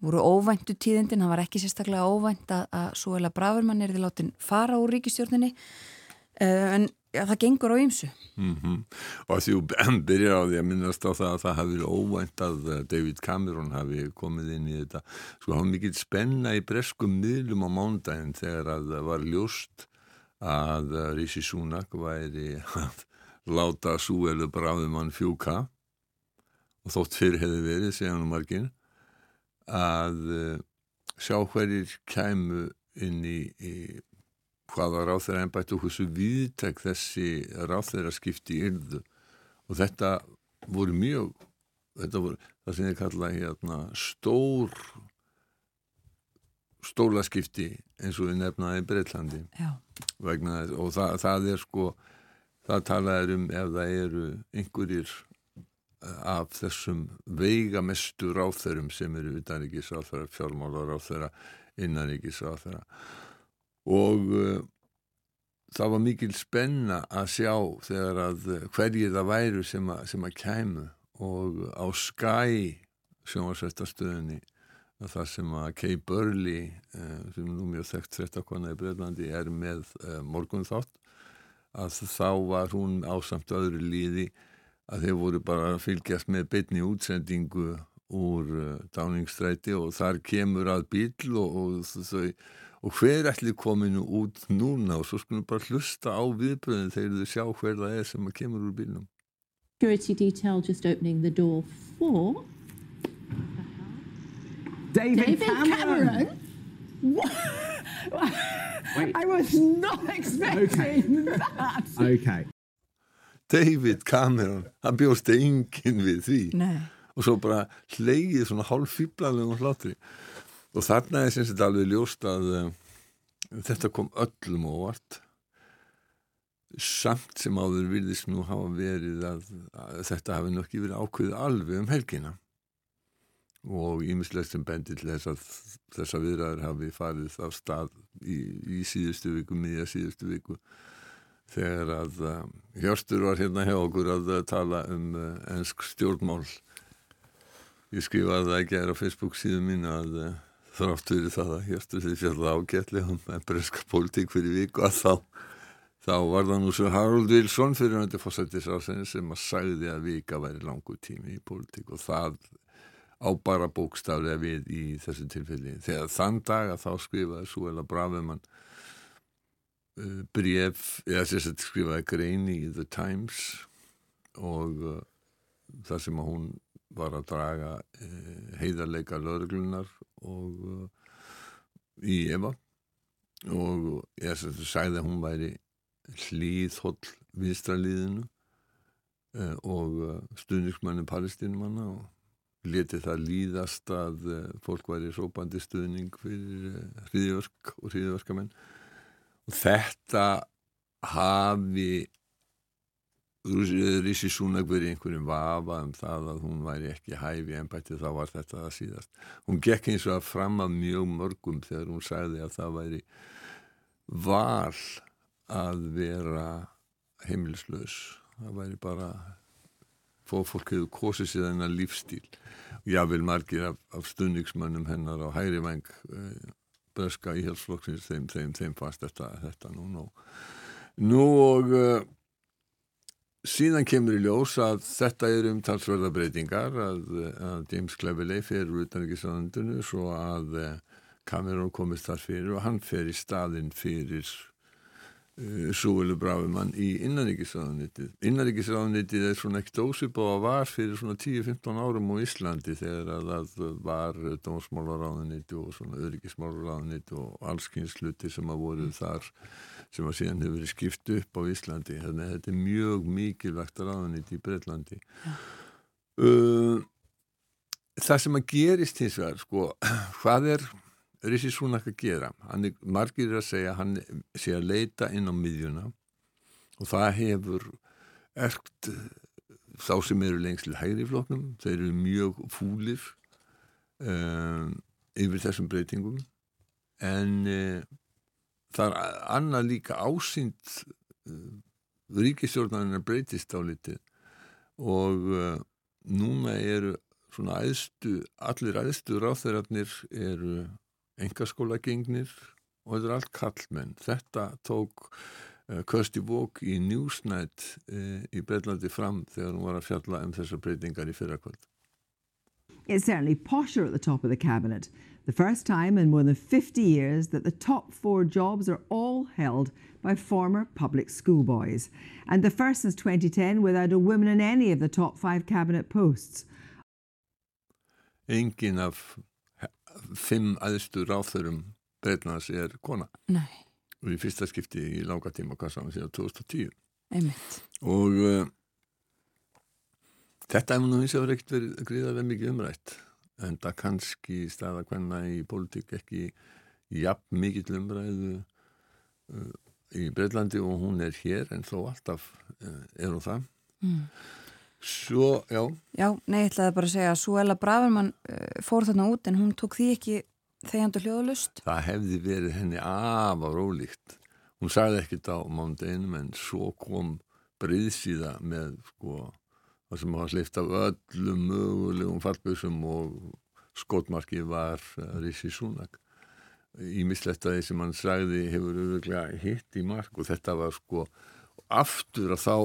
voru óvæntu tíðindin, hann var ekki sérstaklega óvænt að, að Suela Bravermann er því látin fara úr ríkistjórninni eh, en já, það gengur á ymsu. Mm -hmm. Og því þú byrjar á því að minnast á það að það hafi óvænt að eh, David Cameron hafi komið inn í þetta. Sko hann mikið spenna í breskum miðlum á mándaginn þegar að það var ljóst að eh, Rishi Sunak væri að láta súelu bráðumann fjúka. Og þótt fyrir hefði verið, segja hann um margin, að uh, sjá hverjir kæmu inn í, í hvaða ráþeira ennbættu og hversu viðtek þessi ráþeira skipti yrðu. Og þetta voru mjög þetta voru það sem ég kalla hérna stór stólaskipti eins og við nefnaði í Breitlandi vegna þess og það, það er sko það talaður um ef það eru einhverjir eh, af þessum veigamestu ráþeirum sem eru utanríkisráþeira, fjármálar ráþeira innaríkisráþeira og uh, það var mikil spenna að sjá þegar að uh, hverjir það væru sem að, sem að kæmu. Og á Sky sjónvarsvættastöðinni það sem að Kay Burley uh, sem nú mjög þekkt frettakona í Breitlandi er með morgun þátt að þá var hún ásamt öðru líði að þeir voru bara að fylgjast með beitni útsendingu úr dáningstræti og þar kemur að bíl og, og þau og hver ætli kominu út núna og svo skulum bara hlusta á viðbröðin þegar þau sjá hver það er sem kemur úr bílnum. Security detail just opening the door for David, David Cameron. Cameron. Wait. I was not expecting that. Okay. David Cameron, hann bjóst enginn við því Nei. og svo bara hleyið svona hálf fýblalegum hlátri og þarna er sem þetta alveg ljóst að uh, þetta kom öllum óvart samt sem áður virðist nú hafa verið að, að þetta hafi nokkið verið ákveðið alveg um helgina og ímislegt sem bendir til þess að þessa viðræður hafi farið af stað í, í síðustu viku, miðja síðustu viku þegar að uh, Hjörstur var hérna hjá okkur að uh, tala um uh, ennsk stjórnmál. Ég skrifaði það ekki á Facebook síðan mín að þrátt fyrir það að hérstu því fjalla ágætlega með breska pólitík fyrir viku að þá þá var það nú svo Harold Wilson fyrir hundi fósættisrásinni sem að sagði að vika væri langu tími í pólitík og það á bara bókstaflega við í þessu tilfelli. Þegar þann dag að þá skrifaði Suela Bravemann uh, bref eða að skrifaði greini í The Times og uh, það sem að hún var að draga uh, heiðarleika lögreglunar og uh, í Eva. Og ég sagði að hún væri hlýð holl viðstraliðinu uh, og uh, stuðningsmanni palestínumanna og leti það líðast að uh, fólk væri sópandi stuðning fyrir hriðiverk og hriðiverkamenn og þetta hafi Rísi Súnak verið einhverjum vafa um það að hún væri ekki hæfi en bætti þá var þetta það síðast. Hún gekk eins og að fram að mjög mörgum þegar hún sagði að það væri val að vera heimilislaus. Það væri bara fóð fólk hefur kosið sér þennan lífstíl. Jável margir af, af stundingsmönnum hennar á hægri veng eh, breska íhjálpsflokksins þeim, þeim, þeim fast þetta, þetta nú nú. Nú og uh, síðan kemur í ljós að þetta er umtalsverða breytingar að, að James Cleverley fer úr utanrikiðsraðundinu svo að Cameron komist þar fyrir og hann fer í staðinn fyrir uh, Súvelu Brafumann í innaríkisraðunitið. Innaríkisraðunitið er svona ekkert ósip og var fyrir svona 10-15 árum á Íslandi þegar að það var dómsmálaráðunitið og svona öryggismálaráðunitið og allskynsluti sem að voru þar sem að síðan hefur verið skipt upp á Íslandi. Þannig að þetta er mjög mikilvægt ráðanýtt í Breitlandi uh, það sem að gerist hins vegar sko, hvað er Rissi Súnak að gera. Hann er, margir er að segja hann sé að leita inn á miðjuna og það hefur erkt þá sem eru lengst til hægri floknum þeir eru mjög fúlir um, yfir þessum breytingum. En en það er annað líka ásýnd uh, ríkistjórnarinn breytist á litið og núna eru svona æðstu, allir æðstu ráþeirarnir eru engaskóla gengnir og þetta er allt kallmenn. Þetta tók uh, Kirsty Walk í Newsnight uh, í Breitlandi fram þegar hún var að fjalla um þessar breytingar í fyrrakvöld. It's certainly posher at the top of the cabinet. The first time in more than 50 years that the top four jobs are all held by former public schoolboys. And the first since 2010 without a woman in any of the top five cabinet posts. Engin af fimm aðstu ráþörum Breitlands er kona. Nei, Og í fyrsta skipti í langa tíma, saman síðan 2010. einmitt. Og uh, þetta hefur nú hins vegar ekkert verið gríðarlega mikið umrætt. En það kannski staða hvenna í pólitík ekki jafn mikið umræðu uh, í Breitlandi og hún er hér en þó alltaf uh, er hún það. Mm. Svo, já, Já, nei, ég ætlaði bara að segja að Suella Bravermann uh, fór þarna út en hún tók því ekki þegjandi hljóðlust. það hefði verið henni afar ólíkt. Hún sagði ekkert á mándeginum en svo kom breyðsíða með sko, það sem hafa sleift af öllum mögulegum fallböðsum og skotmarki var uh, Rissi Súnak. Ímislegt að því sem hann sagði hefur auðvitað hitt í mark og þetta var sko aftur að þá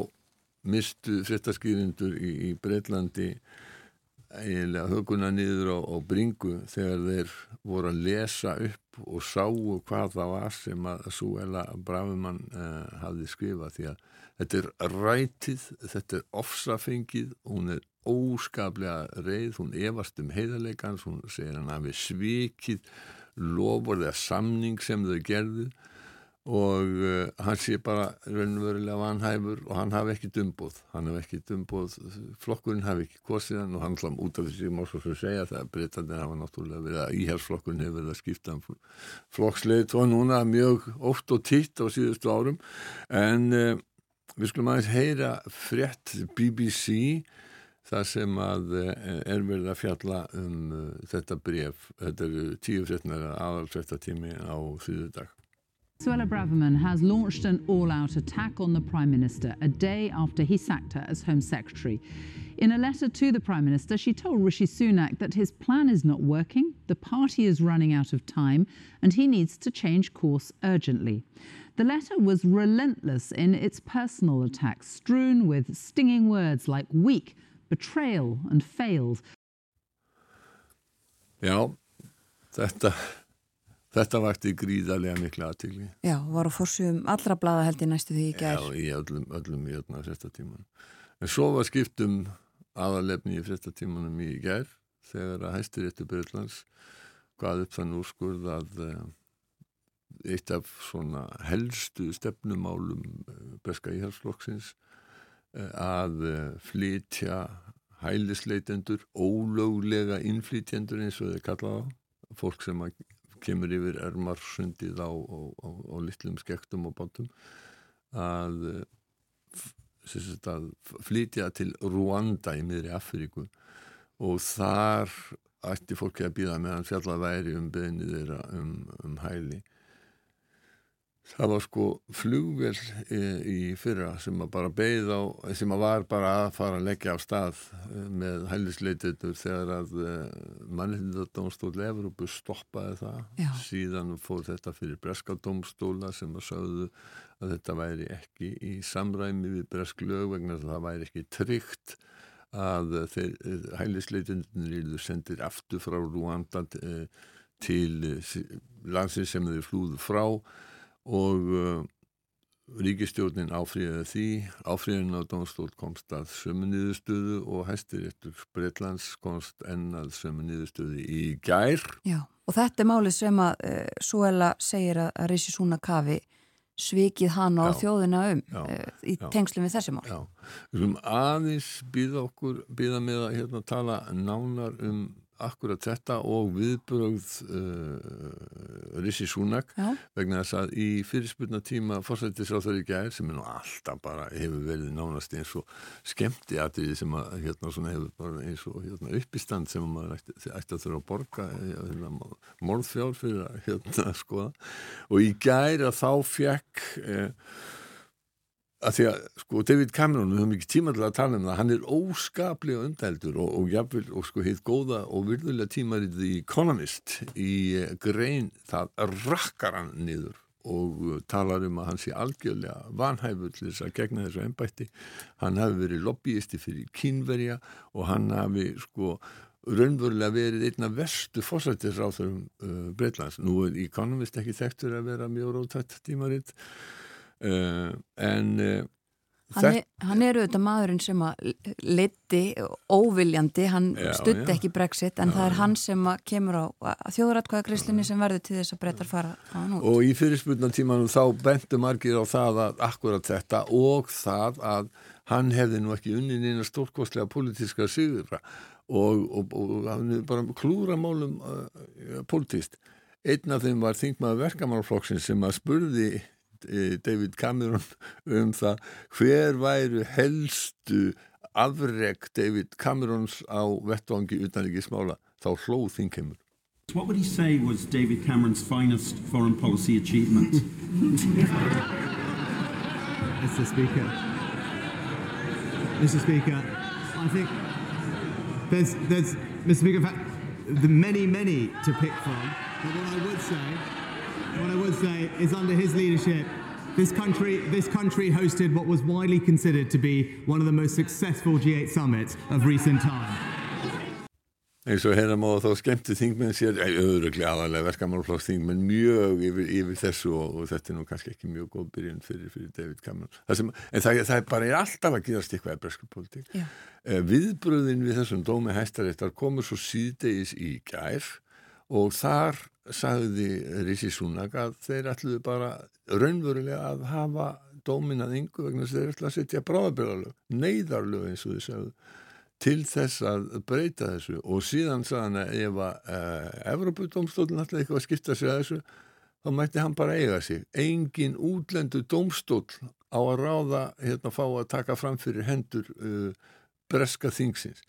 mistu fréttaskýrindur í, í Breitlandi eiginlega höguna niður á, á bringu þegar þeir voru að lesa upp og sáu hvað það var sem að Súela Brafumann uh, hafði skrifað því að þetta er rætið, þetta er ofsafengið, hún er óskaplega reið, hún efast um heiðarleikans, hún segir hann hafi svikið lofur eða samning sem þau gerðu og uh, hann sé bara raunverulega vanhæfur og hann hafi ekki dumbóð hann hafi ekki dumbóð, flokkurinn hafi ekki kosið hann og hann hlám út af þessi má svo fyrir segja það að breytandir hafa náttúrulega verið að íhersflokkurinn hefur verið að skipta um flokksleit og núna mjög oft og títt á síðustu árum. En uh, við skulum aðeins heyra frétt BBC það sem að uh, er verið að fjalla um þetta bref þetta eru tíu fréttnara aðalfréttatími á síðu dag Suella Braverman has launched an all out attack on the Prime Minister a day after he sacked her as Home Secretary. In a letter to the Prime Minister, she told Rishi Sunak that his plan is not working, the party is running out of time, and he needs to change course urgently. The letter was relentless in its personal attacks, strewn with stinging words like weak, betrayal, and failed. Já, þetta Þetta vakti gríðarlega miklu aðtíli. Já, var á fórsum allra blada held ég næstu því í gær. Já, í öllum, öllum í öllum fréttatímanum. En svo var skiptum aðalefni í fréttatímanum í gær þegar að hæstir eittu Byrjlands hvað upp þann úrskurð að uh, eitt af svona helstu stefnumálum uh, Breska Íhalsflokksins uh, að flytja hælisleitendur, ólöglega innflytjendur eins og þeir kallaða fólk sem að kemur yfir ermarsundið á, á, á, á litlum skektum og bátum að, að flytja til Rwanda í miðri Afríku og þar ætti fólki að býða meðan fjallað væri um beðnið þeirra um, um hæli það var sko flugvel í, í fyrra sem að bara beigð á, sem að var bara að fara að leggja á stað með hælisleititur þegar að mannhildadómstóli Evrópu stoppaði það Já. síðan fór þetta fyrir breskadómstóla sem að sögðu að þetta væri ekki í samræmi við bresk lög vegna að það væri ekki tryggt að hælisleitinir sendir aftur frá Rúanda til landsins sem þeir flúðu frá og uh, ríkistjórnin áfríðaði því áfríðin á Dómstól komst að sömu niðurstöðu og hæstiréttur Breitlands komst enn að sömu niðurstöðu í gær Já, og þetta er málið sem að uh, Suella segir að, Rissi Súna Kavi svikið hana á Já. þjóðina um Já. uh, í Já. tengslum við þessi mál. Já, við skulum aðeins býða okkur, býða með að hérna tala nánar um akkurat þetta og viðbrögð uh, Rissi Súnak Já. vegna þess að í fyrirspurna tíma fórsættisráþur í gær sem er nú alltaf bara hefur verið nánast eins og skemmti atriði sem að hérna svona hefur bara eins og hérna uppistand sem að maður ætti, ætti að þurfa að borga hérna, morðfjár fyrir að hérna skoða og í gær að þá fekk eh, að því að sko David Cameron við höfum ekki tíma til að tala um það hann er óskaplega undældur og, og jafnvel og sko hitt góða og virðulega tímarið The Economist í grein það rakkar hann niður og uh, talar um að hann sé algjörlega vanhæfur til þess að gegna þessu ennbætti. Hann hafi verið lobbyisti fyrir kínverja og hann hafi sko raunverulega verið einna verstu þessum uh, Breitlands. Nú er Economist ekki þekktur að vera mjög rótætt tímaritt uh, en uh, Hann er, hann er auðvitað maðurinn sem að liti óviljandi, hann stutti ekki brexit en já, það er hann sem kemur á þjóðratkvæðagreyslinni sem verður til þess að breytar fara hann út. Og í fyrirspunna tímanum þá bentu margir á það að akkurat þetta og það að hann hefði nú ekki unnin eina stórkostlega politíska sigur og, og, og hann er bara klúra málum uh, politíst. Einn af þeim var þingmaður verkamannflokksinn sem að spurði David Cameron um það hver væru helstu afreg David Camerons á vettvangi utanrikismála þá hlóð þingheimur What would he say was David Cameron's finest foreign policy achievement? Mr. Speaker, Mr. Speaker, I think there's, there's, Mr. Speaker, the many, many to pick from. But what I would say what I would say is under his leadership, this country, this country hosted what was widely considered to be one of the most successful G8 summits of recent time. eins og hérna má þá skemmti þingmenn sér, auðvitað aðalega verkamálflokks þingmenn mjög yfir, yfir þessu og, og þetta er nú kannski ekki mjög góð byrjun fyrir, fyrir David Cameron. Það sem, en það, það er bara er alltaf að gerast eitthvað í bresku politík eh, viðbröðin við þessum dómi hæstaréttar komur svo síðdegis í gær og þar sagði Rísi Súnak að þeir ætluðu bara raunverulega að hafa dóminað yngu vegna þess að þeir ætluðu að setja bráðabyrðarlög, neyðarlög eins og þið sagðu til þess að breyta þessu. Og síðan sagðan að ef að uh, Evropadómstólun ætlaði eitthvað að skipta sig að þessu þá mætti hann bara eiga sig. Engin útlendu dómstól á að ráða hérna fá að taka fram fyrir hendur uh, breska þingsins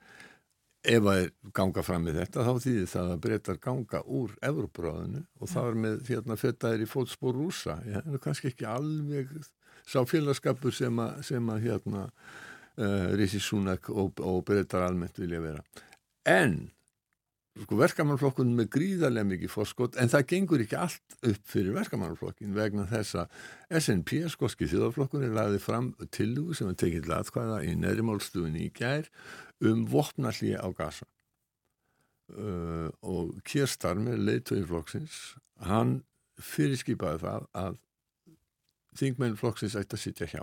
ef að ganga fram með þetta þá þýðir það að breytar ganga úr Evrópuráðinu og það er með hérna fettaðir í fótspór rúsa er kannski ekki alveg sá félagskapur sem að, sem að hérna uh, Rísi Súnak og, og breytar almennt vilja vera. En sko, verkamannflokkun með gríðarlega mikið fórskott en það gengur ekki allt upp fyrir verkamannflokkin vegna þess að SNP, skotski þjóðarflokkunni, laði fram tillugu sem er tekið til aðkvæða í neðrimálstuðinni í gær um vopnalli á gasa uh, og Kjerstar með leiðtöðinflokksins hann fyrirskipaði það að þingmennflokksins ætti að sitja hjá.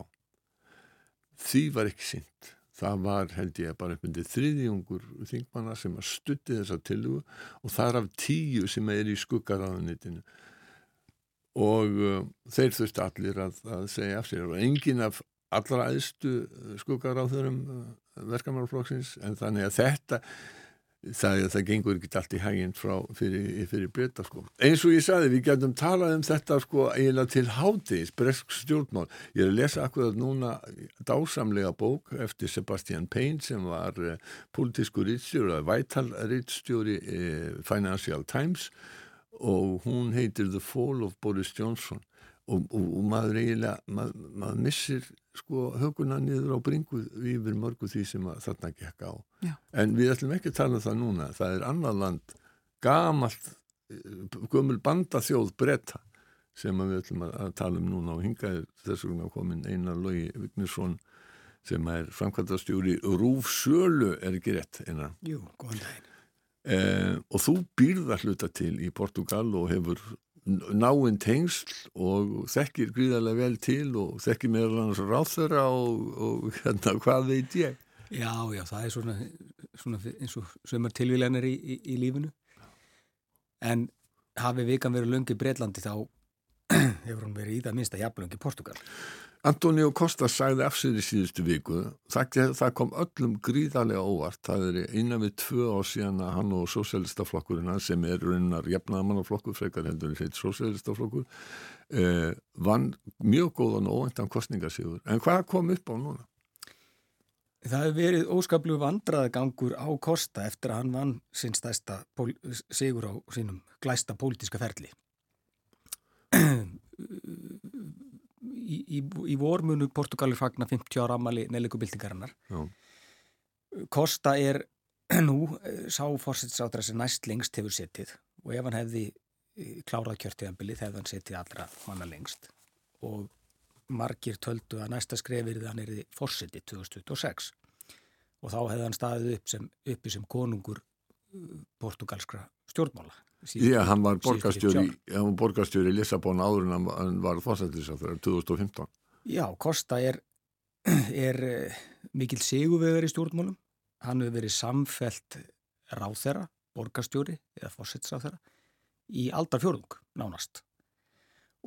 Því var ekki synd það var held ég bara uppmyndið þriðjungur þingmanna sem að stutti þessa tilugu og þar af tíu sem er í skuggaráðunitinu og uh, þeir þurfti allir að, að segja af sér. Og engin af allra aðstu skuggaráðurum verkamálflokksins en þannig að þetta það, það gengur ekki allt í hæginn fyrir, fyrir breyta sko. eins og ég sagði við getum talað um þetta sko eiginlega til hátis, bresk stjórnmál ég er að lesa akkurat núna dásamlega bók eftir Sebastian Payne sem var uh, politísku rýtstjóri Vital rýtstjóri uh, Financial Times og hún heitir The Fall of Boris Johnson og, og, og maður eiginlega maður, maður missir sko höguna niður á bringu yfir mörgu því sem þarna gekk á. Já. en við ætlum ekki að tala um það núna. Það er annað land gamalt eh, gömul bandaþjóð bretta sem við ætlum að tala um núna. Og hingaði þess vegna komin einar logi Vignesson sem er framkvæmdastjóri Rúf Sölu er ekki rétt einar? Jú, góðan daginn. Eh, og þú býrða hluta til í Portugal og hefur náinn tengsl og þekkir gríðarlega vel til og þekkir meðal annars ráþöra og, og hérna hvað veit ég? Já, já, það er svona, svona eins og sömur tilvílanir í, í, í lífinu. En hafi vikan verið lungi Breitlandi þá hefur hún verið í það minnst að jafnlungi Portugal Antonio Costa sagði af sér í síðustu viku það, það kom öllum gríðarlega óvart. Það er innan við tvö á síðan að hann og sósélistaflokkurina sem er raunar jafnaðamannaflokkur frekar heldur en heit sósélistaflokkur eh, vann mjög góðan og óvæntan kostningasíður en hvað kom upp á núna? Það hefur verið óskaplu vandraðgangur á Costa eftir að hann vann sinn stæsta sigur á sínum glæsta pólitiska ferli í, í, í vormunu Portugalir fagna 50 ára ammali neilugubildingarinnar Kosta er nú sá fórsettisátra sem næst lengst hefur setið. Og ef hann hefði klárað kjörtíðanbili þegar hann setið allra manna lengst. Og margir töldu að næsta skrefir þann er þið fórseti 2026 og þá hefði hann staðið upp sem, uppi sem konungur uh, portugalskra stjórnmála. Síðustu, Já, hann var borgarstjóri, hann var borgarstjóri í Lissabon áður en hann var fórsættisáþur 2015. Já, Kosta er, er uh, mikil sigurvegar í stjórnmálum. Hann hefur verið samfelt ráþera, borgarstjóri eða fórsættisáþura í aldar fjörðung nánast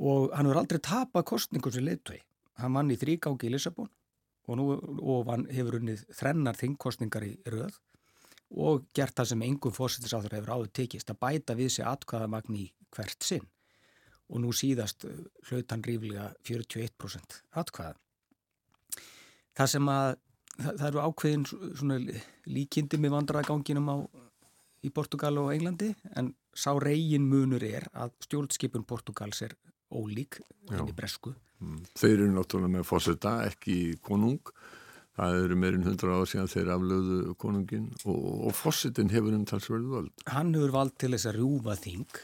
og hann hefur aldrei tapað kostningum sem leittói. Hann vann í þrýgáki í Lissabon og nú og hann hefur unnið þrennar þingkostningar í röð og gert það sem engum fósittisáður hefur áður tekist að bæta við sig atkvæðamagn í hvert sinn og nú síðast uh, hlaut hann ríflega 41% atkvæða. Það sem að það, það eru ákveðin svona líkindi með vandraðaganginum á í Portugal og Englandi en sá reygin munur er að stjórnskipun Portugals er ólík enn í bresku. Mm. Þeir eru náttúrulega með fósetta, ekki konung. Það eru meirinn hundra ára síðan þeir aflöðu konungin og, og fósettin hefur um talsverðu völd. Hann hefur vald til þess að rjúfa þing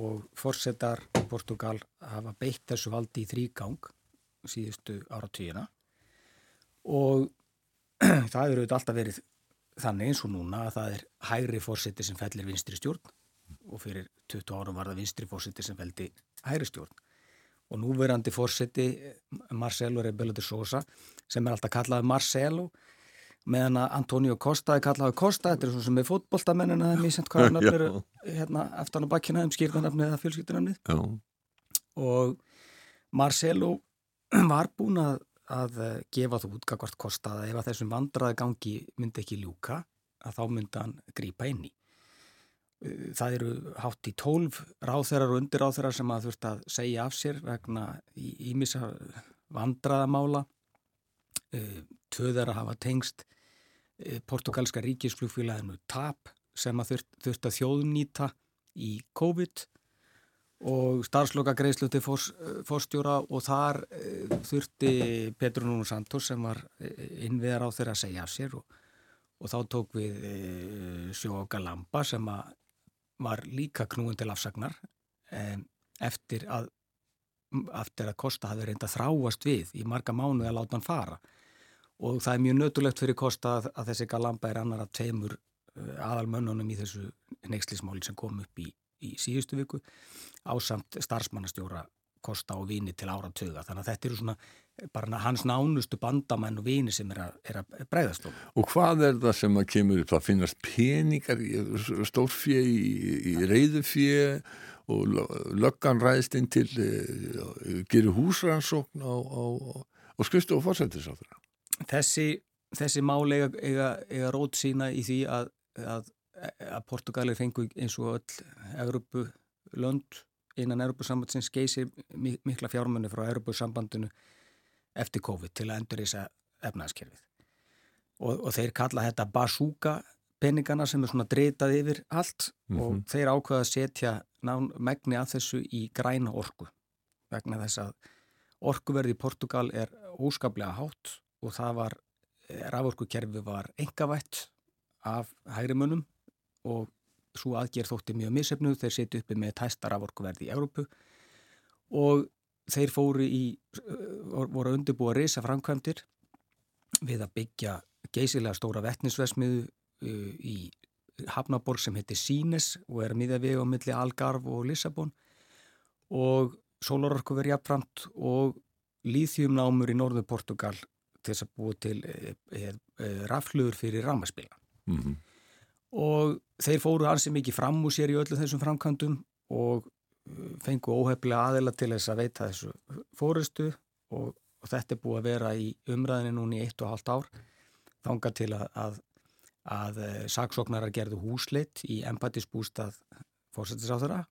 og fósettar Portugal hafa beitt þessu valdi í þrýgang síðustu ára tíuna og það eru alltaf verið þannig eins og núna að það er hægri fórseti sem fellir vinstri stjórn og fyrir 20 árum var það vinstri fórseti sem feldi hægri stjórn og núverandi fórseti Marcelo Rebelo de Sosa sem er alltaf kallaði Marcelo meðan að Antonio Costa er kallaði Costa, þetta er svona sem með fótboltamennina það er mjög sent hvaða nöfnir hérna eftir hann á bakkina um skýrðanöfnið eða fjölskyldunöfnið og Marcelo var búin að, að gefa þú útgagvart Costa að ef að þessum vandraði gangi myndi ekki ljúka að þá myndi hann grípa inn í það eru hátt í tólf ráþerar og undirráþerar sem að þurft að segja af sér vegna ímissa vandraðamála töðar að hafa tengst portugalska ríkisflugfélaginu TAP sem að þurft, þurft að þjóðnýta í COVID og starfsloka greiðslu til fórstjóra og þar þurfti Petru Núnu Santos sem var innviðar á þeirra að segja af sér og, og þá tók við Sjóka Lampa sem að var líka knúin til afsagnar eftir að eftir að Kosta hafi reynda þráast við í marga mánu að láta hann fara. Og það er mjög nötulegt fyrir Kosta að, að þessi Galamba er annar að tveimur eh, aðalmönnunum í þessu neykslismáli sem kom upp í, í síðustu viku ásamt starfsmannastjóra Kosta og vini til áratöga þannig að þetta eru svona bara hans nánustu bandamenn og vini sem er að, er að breyðast um. Og hvað er það sem að kemur upp? Það finnast peningar stórfjö í, í reyðufjö og löggan ræðist inn til uh, gerir húsrannsókn á, á, á skristu og fórsættisáþra. Þessi, þessi mál eiga, eiga, eiga rót sína í því að, að, að Portugalir fengu eins og öll Európu lönd innan Európusambandsins geysir mikla fjármunni frá Európusambandinu eftir COVID til að endur þessa efnaðskerfið. Og, og þeir kalla þetta basúka peningana sem er svona dreytað yfir allt mm -hmm. og mhm. þeir ákveða að setja nán, megni að þessu í græna orku vegna þess að orkuverði í Portugal er óskaplega hátt og það var, eh, raforkukerfi var engavætt af hægrimunum og svo aðgerð þótti mjög missefnuð, þeir setju uppi með tæsta raforkuverði í Európu og þeir fóru í, uh, voru að undirbúa reysa framkvæmdir við að byggja geysilega stóra vettnisvesmiðu uh, í Hafnaborg sem heitir Sines og er miða við á milli Algarv og Lissabon og Sólarorku verið jafnframt og líþjumnámur í norðu Portugal til þess að búa til e, e, e, rafluður fyrir ramaspila mm -hmm. og þeir fóru hansi mikið fram úr sér í öllu þessum framkvæmdum og fengu óhefnilega aðila til þess að veita þessu fórustu og, og þetta er búið að vera í umræðinu núni í eitt og halvt ár. Þanga til að, að, að eh, saksóknara gerðu húsleitt í empatisbústað fórsættisáþara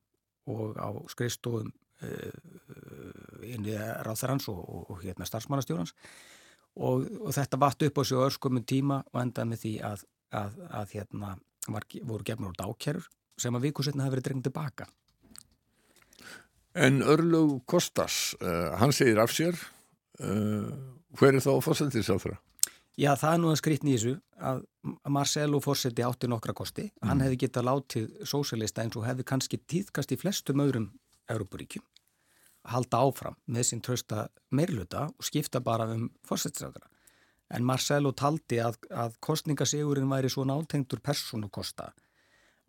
og á skrifstofum uh, inn við ráþarans og, og, og hérna starfsmannastjórans. Og þetta vatt upp á sig örskumum tíma og endaði með því að, að hérna var, voru gefnur úr dákjærur sem að vikusetna hafi verið drengt tilbaka En Örlug Kostas, uh, hann segir af sér, uh, hver er þá fórsættisáþra? Já, það er nú að skritni í þessu að Marcelo Fossetti átti nokkra kosti. Mm. Hann hefði getað látið sósélista eins og hefði kannski tíðkast í flestum öðrum Európaríkjum að halda áfram með sinn trösta meirluta og skipta bara um fórsettisræðara. En Marcelo taldi að, að kostningasigurinn væri svo náltengtur personukosta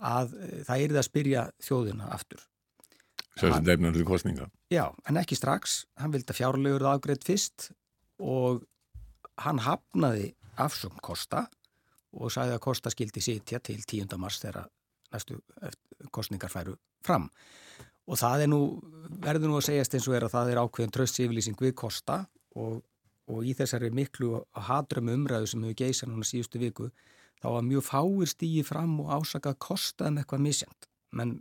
að e, það er það að spyrja þjóðina aftur. Sérst nefnum til kostninga? Já, en ekki strax. Hann vildi að fjárlegur það ágreitt fyrst og hann hafnaði afsum kosta og sagði að kosta skildi sitja til 10. mars þegar næstu kostningar færu fram. Og það er nú, verður nú að segjast eins og er að það er ákveðin tröstsiflýsing við kosta og, og í þessari miklu hadrömu umræðu sem hefur geysað núna síðustu viku þá var mjög fáir stígi fram og ásakað kostaðum eitthvað misjant menn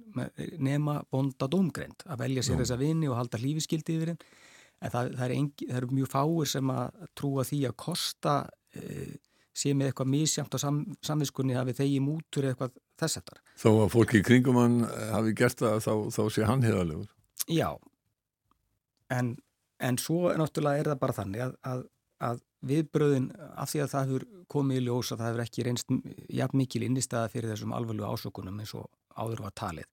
nema bonda domgreind að velja sér Jú. þessa vini og halda hlífiskildi yfir henn en það, það, er engi, það er mjög fáir sem að trúa því að kosta e, sé með eitthvað misjamt á sam, samviskunni hafi þegi mútur eitthvað þess eftir. Þó að fólki í kringum hann hafi gert það þá, þá sé hann heðalegur. Já, en, en svo náttúrulega er það bara þannig að, að, að viðbröðin af því að það hefur komið í ljós að það hefur ekki reynst jafn mikil innistæða fyrir þessum alveglu ásökunum eins og áður var talið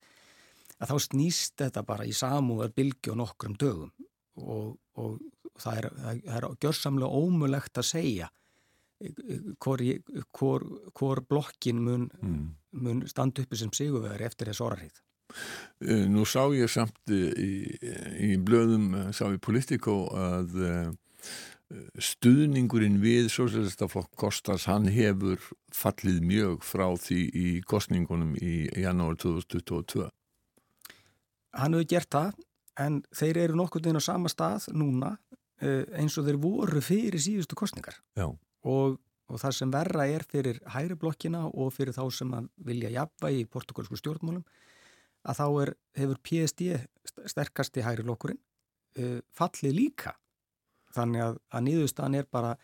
að þá snýst þetta bara í samúðar bylgi og nokkrum dögum og, og það er, það er gjörsamlega ómulegt að segja hvor, hvor, hvor blokkin mun, mm. mun standa uppi sem sigurvegar eftir þess orðarhið. Eh, nú sá ég samt í, í blöðum, eh, sá ég Politico að eh, stuðningurinn við Sjósælistaflokk Kostas, hann hefur fallið mjög frá því í kostningunum í janúar 2022. Hann hefur gert það, en þeir eru nokkur inn á sama stað núna eins og þeir voru fyrir síðustu kostningar. Já og, og það sem verra er fyrir hægri blokkina og fyrir þá sem vilja jafna í portugalsku stjórnmálum að þá er, hefur PSD sterkasti hægri blokkurinn uh, fallið líka þannig að, að nýðustan er bara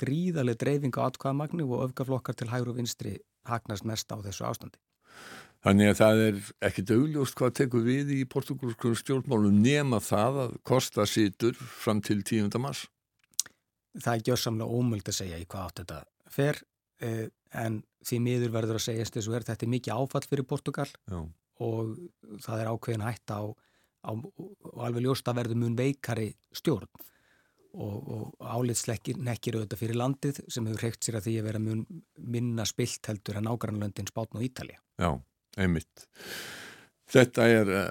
gríðarlega dreifing á atkvæðamagni og öfgaflokkar til hægri og vinstri hagnast mest á þessu ástandi. Þannig að það er ekkit augljóst hvað tekur við í portugalsku stjórnmálum nema það að kosta sýtur fram til 10. mars? það er gjörsamlega ómöld að segja í hvað átt þetta fer eh, en því miður verður að segja þess að þetta er mikið áfall fyrir Portugal Já. og það er ákveðin hætt á, á og alveg ljóst að verður mun veikari stjórn og, og álitslekkir nekkir auðvitað fyrir landið sem hefur hreikt sér að því að vera mun minna spilt heldur en ágrannlöndin Spátn og Ítalja. Já, einmitt. Þetta er uh,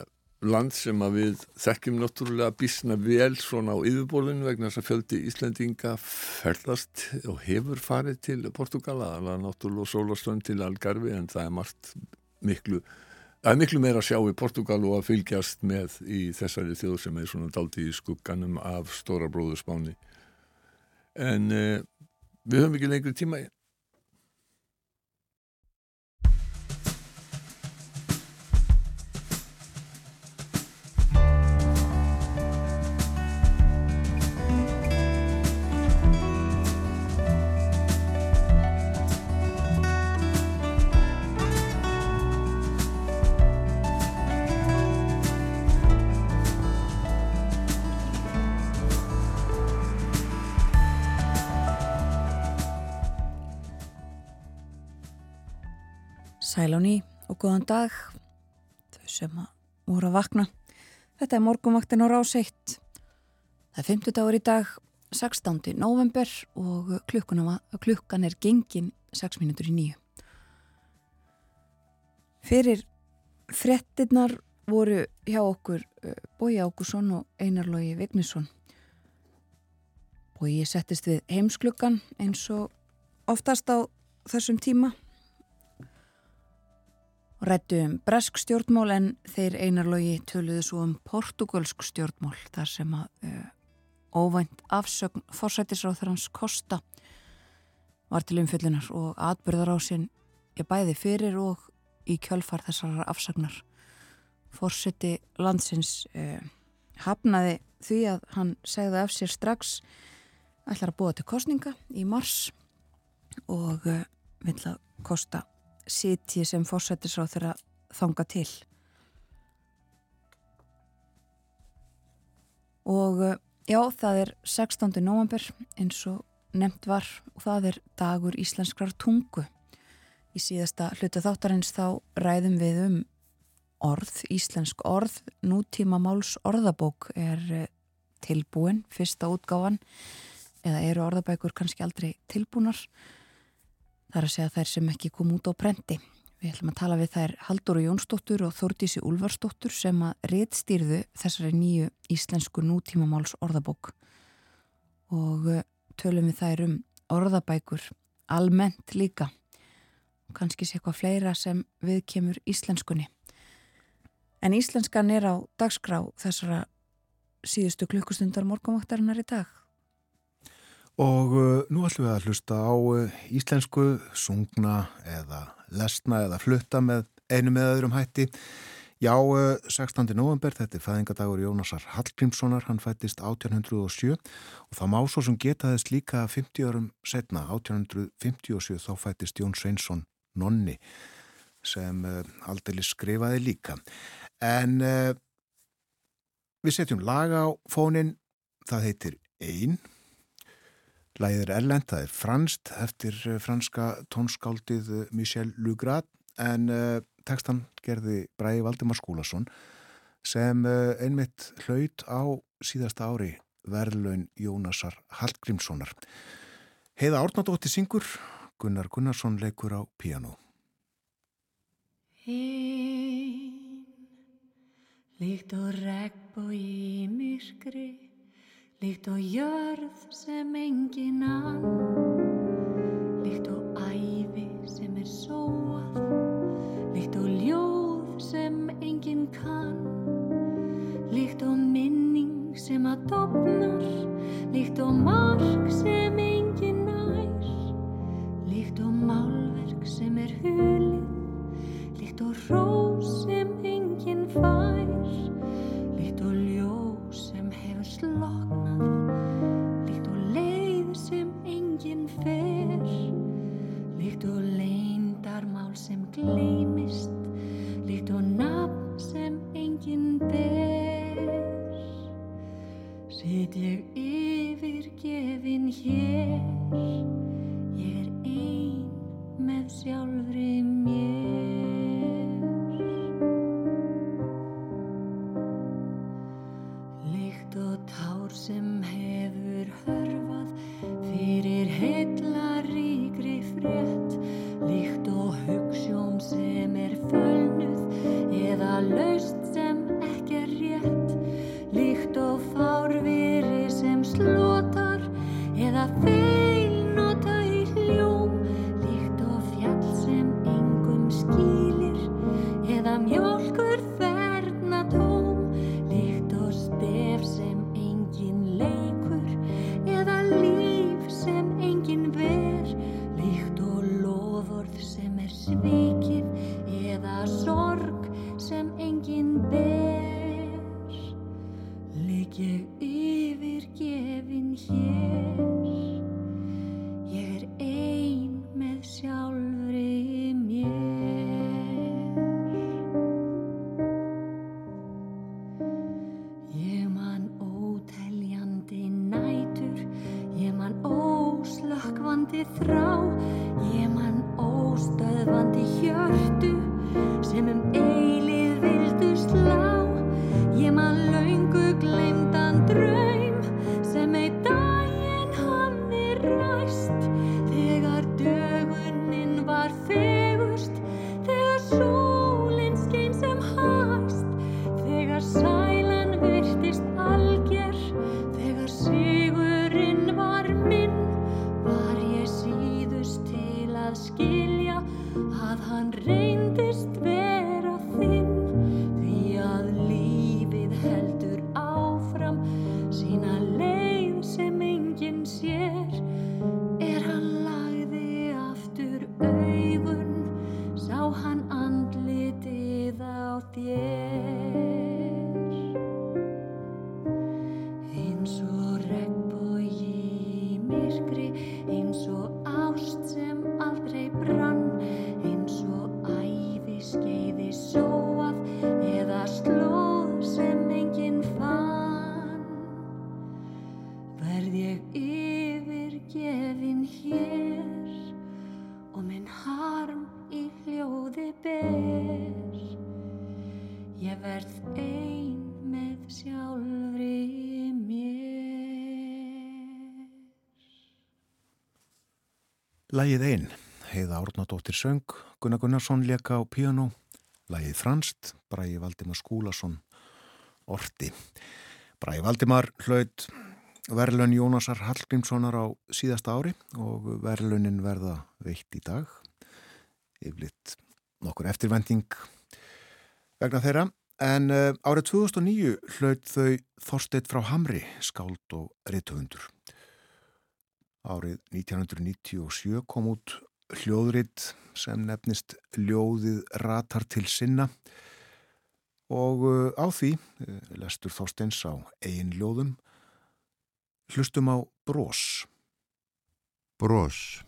land sem að við þekkjum náttúrulega bísna vel svona á yfirborðinu vegna þess að fjöldi Íslandinga ferðast og hefur farið til Portugala, alveg náttúrulega sólastönd til Algarvi en það er margt miklu, það er miklu meira að sjá í Portugal og að fylgjast með í þessari þjóð sem er svona daldi í skugganum af stóra bróðurspáni en eh, við höfum ekki lengri tíma Sæl á ný og góðan dag þau sem voru að vakna. Þetta er morgumvaktin á ráseitt það er 50 dagur í dag 16. november og klukkan er gengin 6 minútur í nýju fyrir frettinnar voru hjá okkur eh, Bói Ákusson og Einarlógi Vignisson. Bói settist við heimsklukkan eins og oftast á þessum tíma rættu um bresk stjórnmál en þeir einarlogi töluðu svo um portugalsk stjórnmál þar sem að uh, óvænt afsögn fórsættisráþarans Kosta var til umfyllunar og atbyrðarásinn ég bæði fyrir og í kjölfar þessar afsagnar. Fórsætti landsins uh, hafnaði því að hann segði af sér strax ætlar að búa til kostninga í mars og uh, vill að Kosta sitji sem fórsættisráð þeirra þanga til. Og eh, já, það er 16. november eins og nefnt var og það er dagur íslenskrar tungu. Í síðasta hlutu þáttarins þá ræðum við um orð, íslensk orð, nútíma máls orðabók er eh, tilbúin, fyrsta útgáfan eða eru orðabækur kannski aldrei tilbúnar. Það er að segja þær sem ekki kom út á brendi. Við ætlum að tala við þær Haldur og Jónsdóttur og Þórdísi Úlfarsdóttur sem að réttstýrðu þessari nýju íslensku nútímamáls orðabók og eh, tölum við þær um orðabækur almennt líka og kannski sé eitthvað fleira sem við kemur íslenskunni. En íslenskan er á dagskrá þessara síðustu klukkustundar morgunvaktarinnar í dag. Og uh, nú ætlum við að hlusta á uh, íslensku, sungna eða lesna eða flutta með einu með öðrum hætti. Já, uh, 16. november, þetta er fæðingadagur Jónasar Hallgrímssonar, hann fættist 1807 og það má svo sem geta þess líka 50 árum setna, 1857, þá fættist Jón Sveinsson nonni sem uh, aldrei skrifaði líka. En uh, við setjum lag á fónin, það heitir Einn Læðir Erlend, það er franst eftir eh, franska tónskáldið eh, Michel Lugrat en uh, textan gerði Bræði Valdimar Skúlason sem uh, einmitt hlaut á síðasta ári verðlaun Jónasar Hallgrímssonar. Heiða Árnadóttir syngur, Gunnar Gunnarsson leikur á piano. Einn, líkt og regnbói í myrkri Líkt og jörð sem engin ann. Líkt og æfi sem er sóað. Líkt og ljóð sem engin kann. Líkt og minning sem að dopnar Líkt og mark sem engin nær. Líkt og málverk sem er hulið Líkt og rós sem engin fær. Líkt og ljós sem hefur sloknað sem gleymist Líkt og nafn sem engin ber. Sitt ég yfir gefin hér Ég er ein með sjálfri mér Lægið einn, heiða Árnadóttir söng, Gunnar Gunnarsson leka á piano, lægið franst, Bræði Valdimar Skúlason, orti. Bræði Valdimar hlaut verðlun Jónasar Hallgrímssonar á síðasta ári og verðlunin verða veitt í dag. Yflitt nokkur eftirvending vegna þeirra. En uh, árið 2009 hlaut þau Þorsteit frá Hamri, skáld og reytuhundur. Árið 1997 kom út hljóðritt sem nefnist Ljóðið ratar til sinna. Og uh, á því uh, lestur Þorsteins á eigin ljóðum hlustum á brós. Brós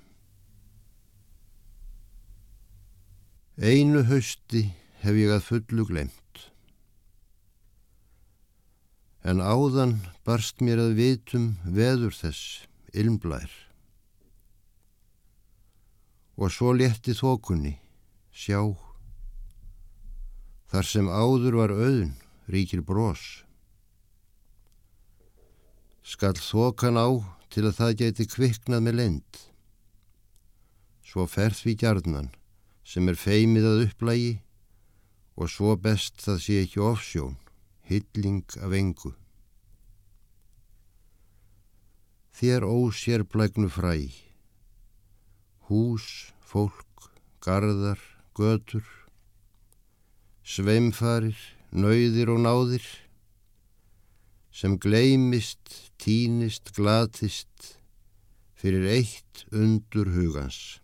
Einu hausti hef ég að fullu glemt en áðan barst mér að vitum veður þess ilmblær. Og svo létti þokunni, sjá, þar sem áður var auðn, ríkir brós. Skall þokan á til að það geti kviknað með lend. Svo ferð við gjarnan sem er feimið að upplægi og svo best það sé ekki ofsjón, hilling af engu. Þér ósér blægnu fræ. Hús, fólk, gardar, götur, sveimfarir, nauðir og náðir, sem gleimist, tínist, glatist, fyrir eitt undur hugans,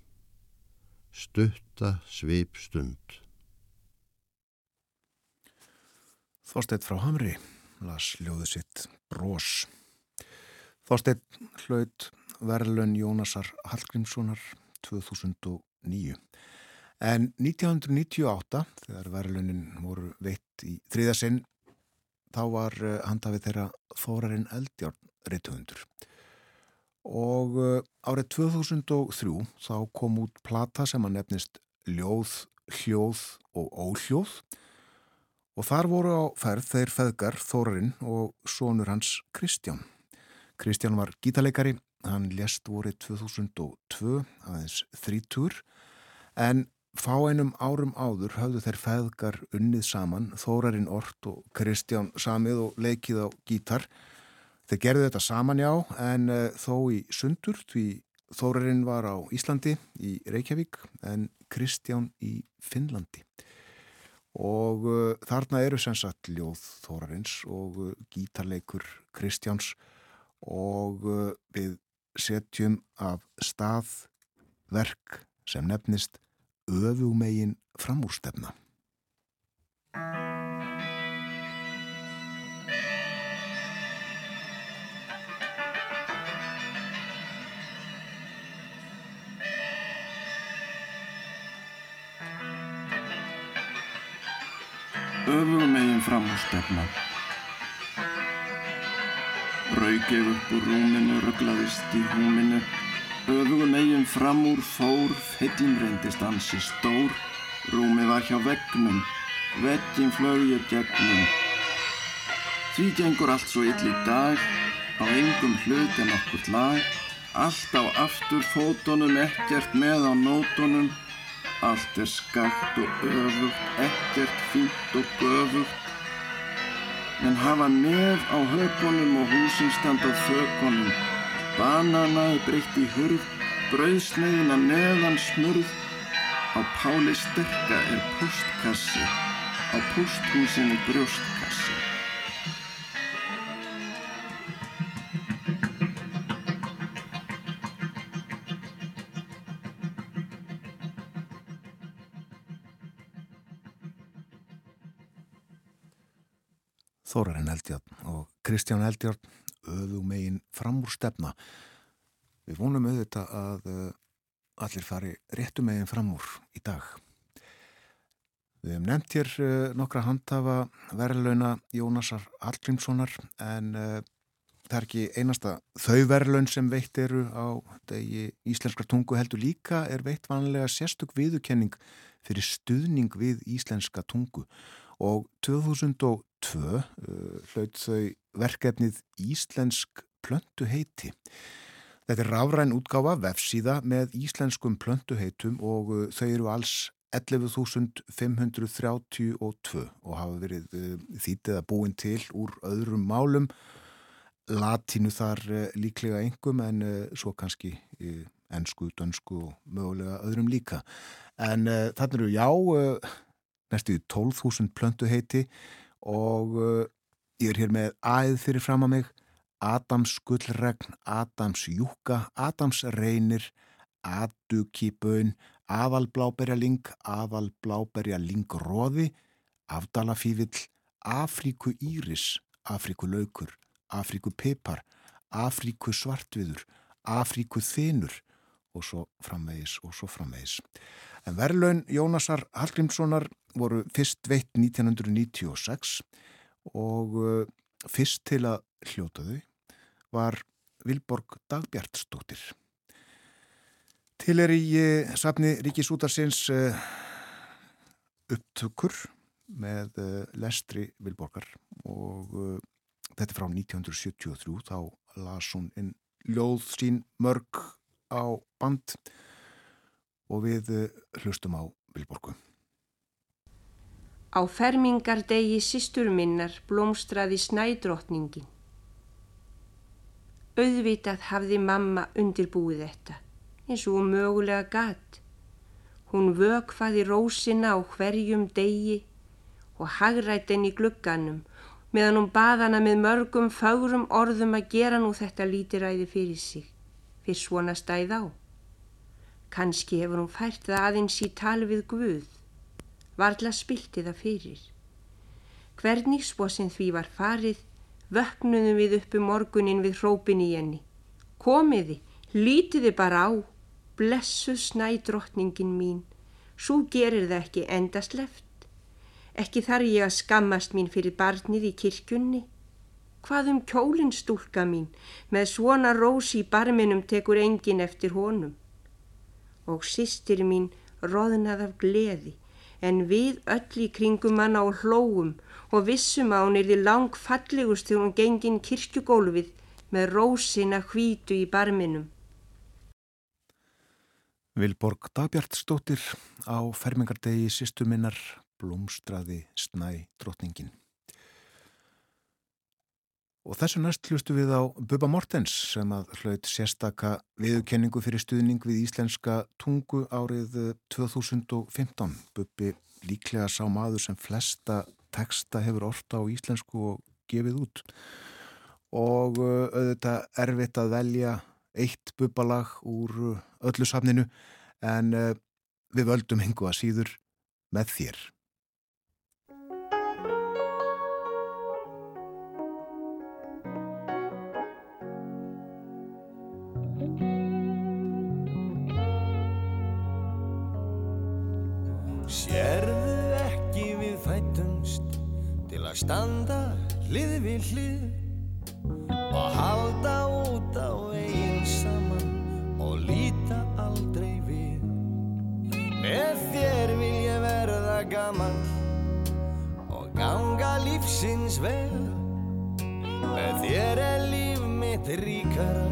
stutta svip stund. Þorsteit frá Hamri las ljóðu sitt brós. Þorstein hlaut verðlun Jónasar Hallgrímssonar 2009. En 1998, þegar verðlunin voru veitt í þriðasinn, þá var eh, handafið þeirra Þórarinn Eldjárn reytuhundur. Og eh, árið 2003 þá kom út plata sem að nefnist Ljóð, Hljóð og Óhljóð og þar voru á ferð þeir feðgar Þórarinn og sonur hans Kristján. Kristján var gítarleikari, hann lést vorið 2002 aðeins þrítur en fá einum árum áður höfðu þeir feðgar unnið saman, Þórarinn Ort og Kristján samið og leikið á gítar. Þeir gerðu þetta saman já en uh, þó í sundur því Þórarinn var á Íslandi í Reykjavík en Kristján í Finnlandi. Og uh, þarna eru sem sagt ljóð Þórarins og uh, gítarleikur Kristjáns og uh, við setjum af stað verk sem nefnist öfumegin framúrstefna. Öfumegin framúrstefna Rauk ég upp úr rúminu, rugglaðist í húminu, öfugum eigin fram úr fór, feillin reyndist ansi stór, rúmi var hjá vegnum, veggin flög ég gegnum. Því gengur allt svo ill í dag, á engum hlut en okkur lag, allt á aftur fótonum, ekkert með á nótonum, allt er skakt og öfugt, ekkert fínt og göfugt, en hafa nef á hökunum og húsin stand á þökunum. Bananaði breytt í hurð, brauðsneiðina neðan smurð. Á páli sterka er postkassi, á posthúsinu brjóstkassi. Kristján Eldjárn öðum megin framúr stefna. Við vonum auðvitað að uh, allir fari réttum megin framúr í dag. Við hefum nefnt hér uh, nokkra handhafa verðlauna Jónasar Hallgrímssonar en uh, það er ekki einasta þau verðlaun sem veitt eru á degi íslenskra tungu heldur líka er veitt vanlega sérstök viðukenning fyrir stuðning við íslenska tungu og 2002 uh, hlaut þau verkefnið Íslensk plöntu heiti. Þetta er rafræn útgáfa vefsíða með íslenskum plöntuheitum og uh, þau eru alls 11.532 og hafa verið uh, þýttið að búin til úr öðrum málum latínu þar uh, líklega engum en svo kannski ennsku, dönsku og mögulega öðrum líka. En þarna eru já næstu 12.000 plöntuheiti og ég er hér með æð fyrir fram að mig Adams gullregn, Adams júka, Adams reynir, Adukíbön, Aðalbláberjaling, Aðalbláberjalingróði, Afdalafívill, Afríku íris, Afríku laukur, Afríku pipar, Afríku svartviður, Afríku þinur og svo framvegis og svo framvegis. En verðlaun Jónasar Hallgrímssonar voru fyrst veitt 1996 og uh, fyrst til að hljóta þau var Vilborg Dagbjartsdóttir. Til er í uh, safni Ríkisútarsins uh, upptökur með lestri Vilborgar og þetta frá 1973 þá las hún inn ljóð sín mörg á band og við hlustum á Vilborgu. Á fermingardegi sístur minnar blómstraði snædrottningin. Auðvitað hafði mamma undirbúið þetta, eins og mögulega gatt. Hún vökfaði rósina á hverjum degi og hagrætt henni í glugganum meðan hún baðana með mörgum fárum orðum að gera nú þetta lítiræði fyrir sig, fyrir svona stæð á. Kanski hefur hún fært það aðeins í tal við Guð, varðla spilti það fyrir. Hvernig spósinn því var farið vöknuðum við uppu morgunin við hrópin í henni. Komiði, lítiði bara á, blessu snæ drottningin mín, svo gerir það ekki endast left. Ekki þarf ég að skammast mín fyrir barnið í kirkjunni. Hvað um kjólinn stúlka mín, með svona rósi í barminum tekur engin eftir honum. Og sýstir mín roðnað af gleði, en við öll í kringum hann á hlóum og vissum að hún erði lang fallegust þegar hún gengin kirkjugólfið með rósina hvítu í barminum. Vilborg Dagbjartsdóttir á fermingardegi sýstur minnar blómstraði snæ drotningin. Og þessu næst hlustu við á Bubba Mortens sem að hlaut sérstaka viðkenningu fyrir stuðning við íslenska tungu árið 2015. Bubbi líklega sá maður sem flesta teksta hefur orta á íslensku og gefið út og uh, auðvitað erfitt að velja eitt bubbalag úr uh, öllu safninu en við völdum hengu að síður með þér. Standa hlið við hlið og halda út á eigin saman og líta aldrei við. Með þér vil ég verða gaman og ganga lífsins vel. Með þér er líf mitt ríkara,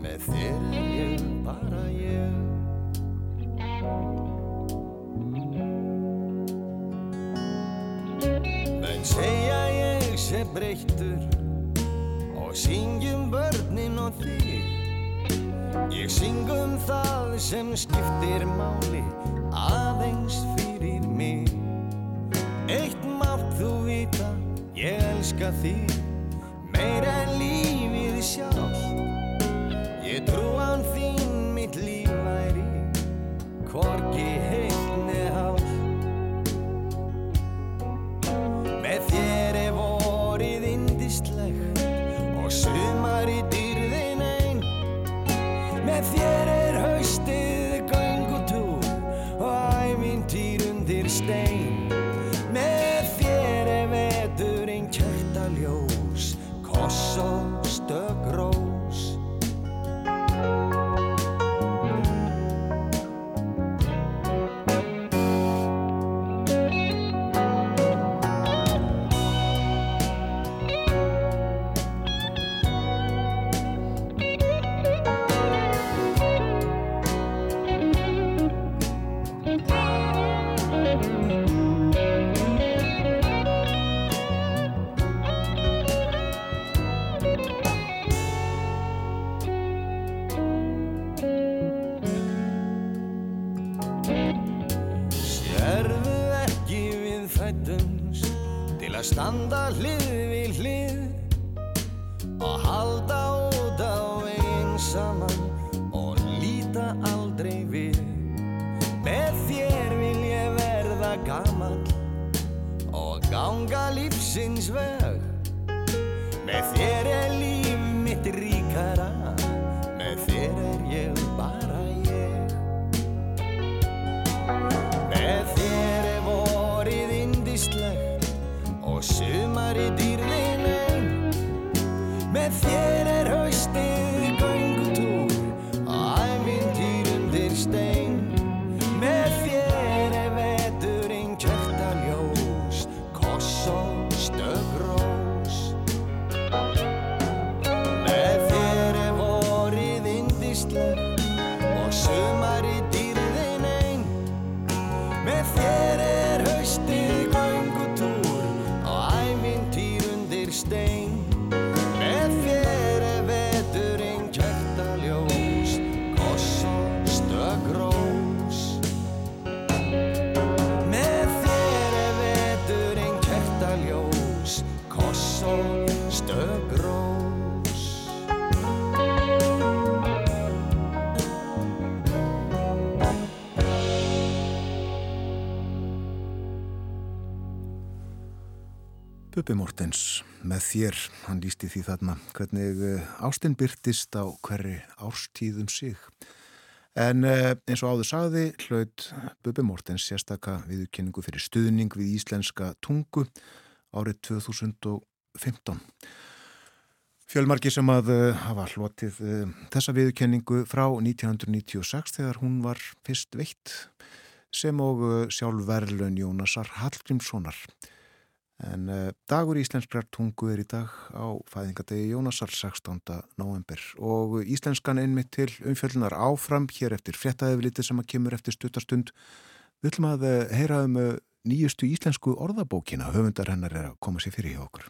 með þér er ég bara ég. Breyttur. Og syngjum börnin og þig. Ég syngum það sem skiptir máli aðeins fyrir mig. Eitt mátt þú vita ég elska þig. Meir en lífið sjálf Bubi Mortens með þér, hann lísti því þarna hvernig eh, ástin byrtist á hverri árstíðum sig. En eh, eins og áður sagði hlaut Bubi Mortens sérstaka viðurkenningu fyrir stuðning við íslenska tungu árið 2015. Fjölmarki sem að uh, hafa hlotið þessa viðurkenningu frá 1996 þegar hún var fyrst veitt sem og sjálf verðlun Jónasar Hallgrímssonar. En uh, dagur íslenskrar tungu er í dag á fæðingadegi Jónasar 16. november og íslenskan einmitt til umfjöldunar áfram hér eftir fréttaðefliti sem að kemur eftir stuttarstund. Við ætlum að uh, heyra um uh, nýjustu íslensku orðabókina, höfundar hennar er að koma sér fyrir hjá okkur.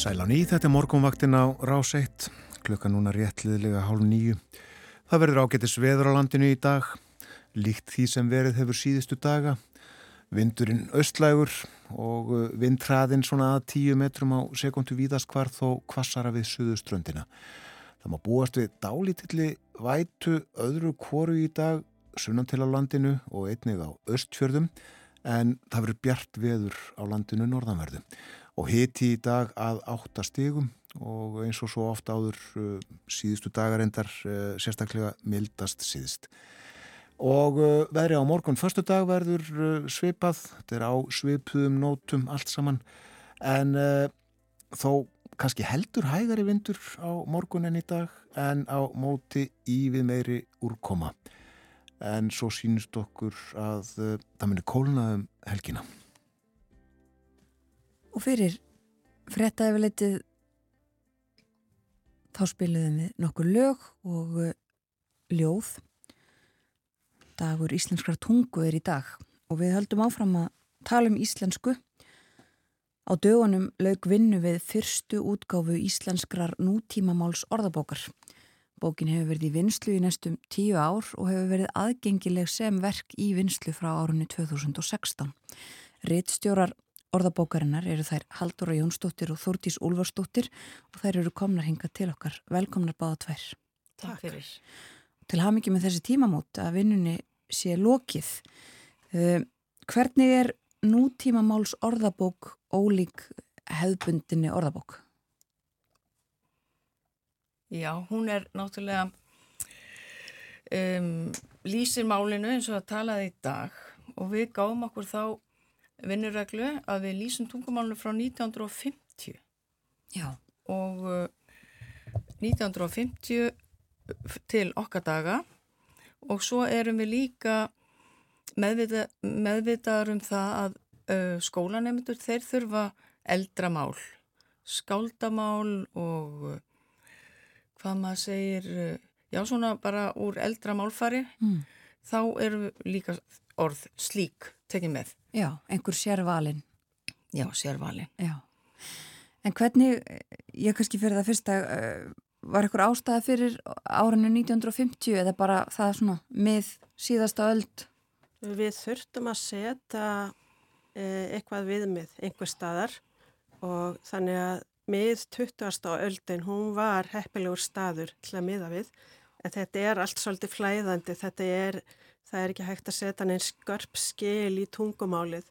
Sælan í, þetta er morgunvaktin á Rás 1, klukka núna réttliðlega hálf nýju. Það verður ágættis veður á landinu í dag, líkt því sem verið hefur síðustu daga. Vindurinn östlægur og uh, vindhraðinn svona að tíu metrum á sekundu víðast hvar þó kvassara við suðuströndina. Það má búast við dálítilli vætu öðru kóru í dag, sunnan til á landinu og einnig á östfjörðum, en það verður bjart veður á landinu norðanverðu og hiti í dag að átta stigum og eins og svo ofta áður uh, síðustu dagar endar uh, sérstaklega mildast síðist. Og uh, veðri á morgun förstu dag verður svipað, þetta er á svipuðum nótum allt saman en þó kannski heldur hægari vindur á morgun en í dag en á móti í við meiri úrkoma. En svo sínust okkur að það muni kólna um helgina. Og fyrir frettæfilitið þá spiliðum við nokkur lög og uh, ljóð. Dagur íslenskrar tungu er í dag og við höldum áfram að tala um íslensku. Á dögunum lög vinnu við fyrstu útgáfu íslenskrar nútímamáls orðabókar. Bókin hefur verið í vinslu í næstum tíu ár og hefur verið aðgengileg sem verk í vinslu frá árunni 2016. Rittstjórar orðabókarinnar eru þær Haldur og Jónsdóttir og Þórtís Úlfarsdóttir og þær eru komnar hinga til okkar. Velkomnar báða tvær. Takk fyrir. Til hamingi með þessi tímamót að vinnunni sé lokið. Uh, hvernig er nútímamáls orðabók ólík hefðbundinni orðabók? Já, hún er náttúrulega um, lýsir málinu eins og að talaði í dag og við gáum okkur þá vinnureglu að við lýsum tungumálinu frá 1950 Já. og uh, 1950 til okkar daga og svo erum við líka meðvita, meðvitaður um það að uh, skólanemundur þeir þurfa eldra mál skáldamál og hvað maður segir já svona bara úr eldra málfari Mm. þá eru líka orð slík tekið með Já, einhver sérvalin. Já, sérvalin. Já. En hvernig, ég kannski fyrir það fyrsta, uh, var einhver ástæða fyrir árinu 1950 eða bara það svona mið síðasta öld? Við þurftum að setja eh, eitthvað viðmið einhver staðar og þannig að mið 20. öldin hún var heppilegur staður til að miða við en þetta er allt svolítið flæðandi, þetta er, það er ekki hægt að setja neins skörp skil í tungumálið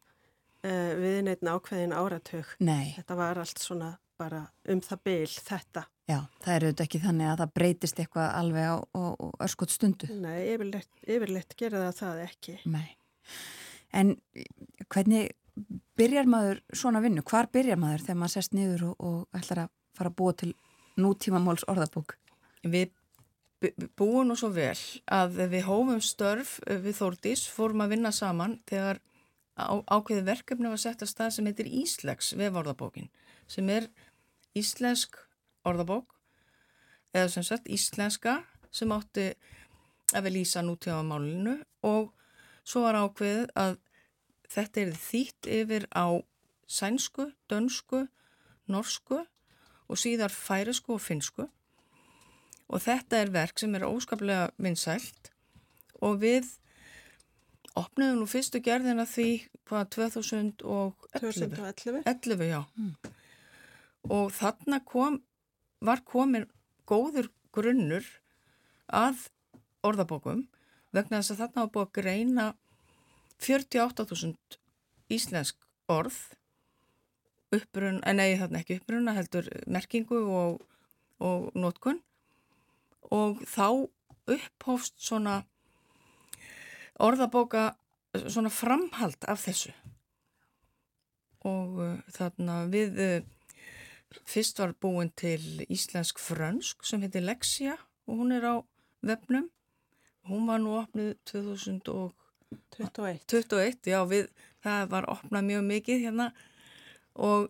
uh, við neitt ákveðin áratug. Nei. Þetta var allt svona bara um það byl þetta. Já, það er auðvitað ekki þannig að það breytist eitthvað alveg á, á, á örskot stundu. Nei, yfirleitt, yfirleitt gera það það ekki. Nei. En hvernig byrjar maður svona vinnu? Hvar byrjar maður þegar maður sest niður og, og ætlar að fara að búa til nútímamáls orðabók? Við búum nú svo vel að við hófum störf við Þórdís, fórum að vinna saman þegar á, ákveði verkefni var sett að stað sem heitir Íslegs veforðabókin sem er íslensk orðabók eða sem sagt íslenska sem átti að við lýsa nútíma málinu og svo var ákveðið að þetta er þýtt yfir á sænsku, dönsku, norsku og síðar færisku og finsku og þetta er verk sem er óskaplega vinsælt. Og við opnaðum nú fyrstu gerðina því hvað 2011 2011 11, já. Og þarna kom var komin góður grunnur að orðabókum vegna þess að þarna var búið að greina 48.000 íslensk orð. Upprun, en nei þarna ekki uppruna heldur merkingu og, og nótkun og þá upphófst svona orðabóka svona framhald af þessu. Og uh, þarna við uh, fyrst var búin til íslensk frönsk sem heitir Lexia og hún er á vefnum. Hún var nú opnið 2021 21, já við, það var opnað mjög mikið hérna. Og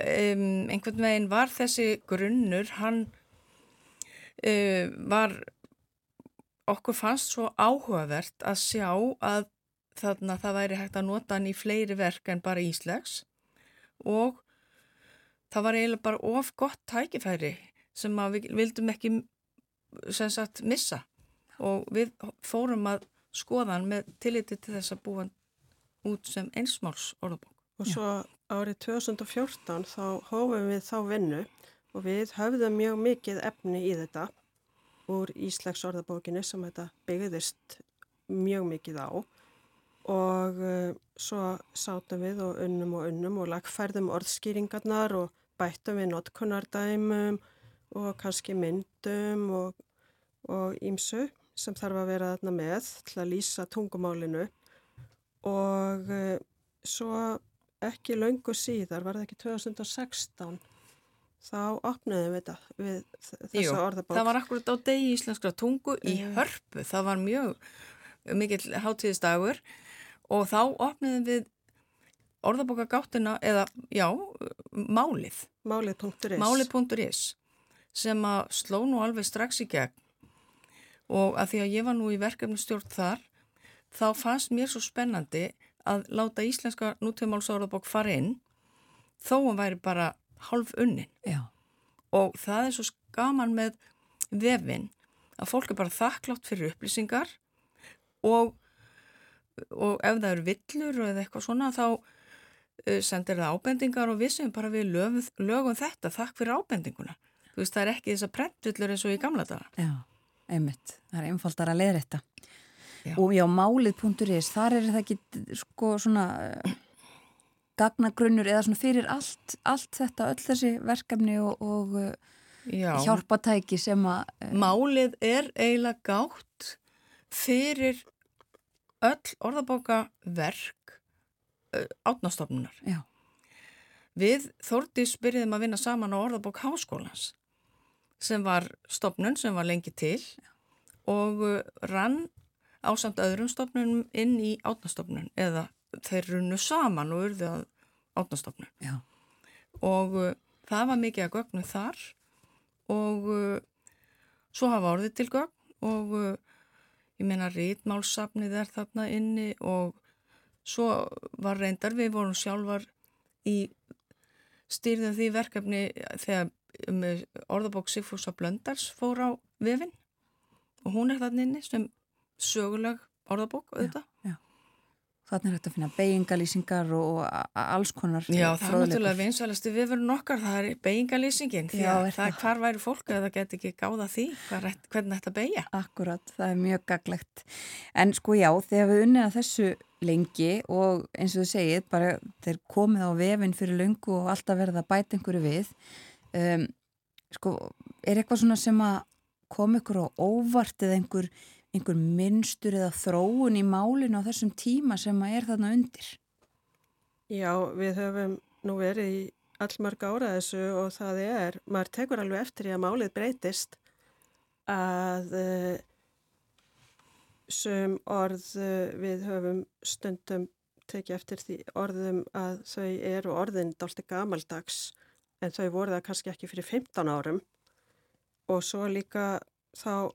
um, einhvern veginn var þessi grunnur hann uh, var okkur fannst svo áhugavert að sjá að þarna það væri hægt að nota hann í fleiri verk en bara íslegs og það var eiginlega bara of gott tækifæri sem við vildum ekki sem sagt missa. Og við fórum að skoða hann með tilliti til þess að búa hann út sem einsmáls orðabók. Og svo árið 2014 þá hófum við þá vinnu og við höfðum mjög mikið efni í þetta úr Íslegs orðabókinni sem þetta byggðist mjög mikið á. Og uh, svo sátum við og unnum og unnum og lagfærðum orðskýringarnar og bættum við notkunardæmum og kannski myndum og ímsu sem þarf að vera þarna með til að lýsa tungumálinu. Og uh, svo ekki laungu síðar, var það ekki 2016 þá opnaðum við þetta við þessa Jú, orðabók. það var akkurat á degi íslenskra tungu í Já. hörpu, það var mjög mikill hátíðisdagur og þá opnaðum við orðabókagáttina eða, já, málið. Málið.is. Málið.is sem að sló nú alveg strax í gegn og að því að ég var nú í verkefnustjórn þar, þá fannst mér svo spennandi að láta íslenska nútíðmálsorðabók fara inn þó hún væri bara hálf unnin. Já. Og það er svo skaman með vefin að fólk er bara þakklátt fyrir upplýsingar og, og ef það eru villur eða eitthvað svona þá uh, sendir það ábendingar og við sem bara við lögum, lögum þetta, þakk fyrir ábendinguna. Þú veist, það er ekki þess að prentullur eins og í gamla daga. Já, einmitt. Það er einfaldar að leira þetta. Já. Og já, málið.is, þar er það ekki sko svona gagnagrunnur eða svona fyrir allt, allt þetta, öll þessi verkefni og, og uh, hjálpatæki sem að... Uh, málið er eiginlega gátt fyrir öll orðabókaverk uh, átnastofnunar. Já. Við Þórdís byrjuðum að vinna saman á orðabók háskólans sem var stopnun sem var lengi til og uh, rann ásamt öðrum stopnunum inn í átnastofnun eða þeir runnu saman og urðu að átnastofnun. Já. Og uh, það var mikið að gögnu þar og uh, svo hafa orðið til gögn og uh, ég meina rítmálsafnið er þarna inni og svo var reyndar, við vorum sjálfar í styrðum því verkefni þegar um, orðabók Sigfúsa Blöndars fór á vefin og hún er þannig inni sem söguleg orðabók auðvitað. Já, já. Þannig er þetta að finna beigingalýsingar og alls konar Já, það er náttúrulega vinsalasti vefurinn okkar, það er beigingalýsingin því að það er hvar væri fólk að það get ekki gáða því hvernig þetta beigja. Akkurat, það er mjög gaglegt. En sko já, þegar við unnið að þessu lengi og eins og þú segið, bara þeir komið á vefin fyrir lungu og alltaf verða að bæta einhverju við um, sko, er eitthvað svona sem að kom ykkur á óvart eða einhver einhver minnstur eða þróun í málinu á þessum tíma sem að er þarna undir? Já, við höfum nú verið í allmörg ára þessu og það er, maður tekur alveg eftir í að málið breytist að uh, sem orð uh, við höfum stundum tekið eftir því orðum að þau eru orðin dálta gamaldags en þau voru það kannski ekki fyrir 15 árum og svo líka þá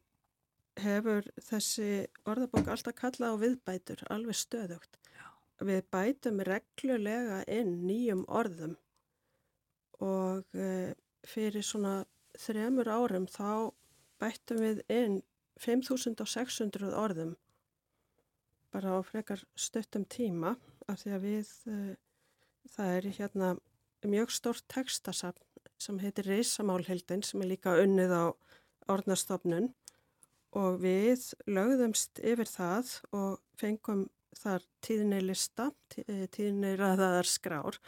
hefur þessi orðabók alltaf kallað á viðbætur, alveg stöðugt. Já. Við bætum reglulega inn nýjum orðum og e, fyrir svona þremur árum þá bættum við inn 5600 orðum bara á frekar stöttum tíma af því að við, e, það er hérna mjög stórt tekstasafn sem heitir Reisamálhildin sem er líka unnið á orðnastofnun og við lögðumst yfir það og fengum þar tíðinni lista, eh, tíðinni ræðaðar skrár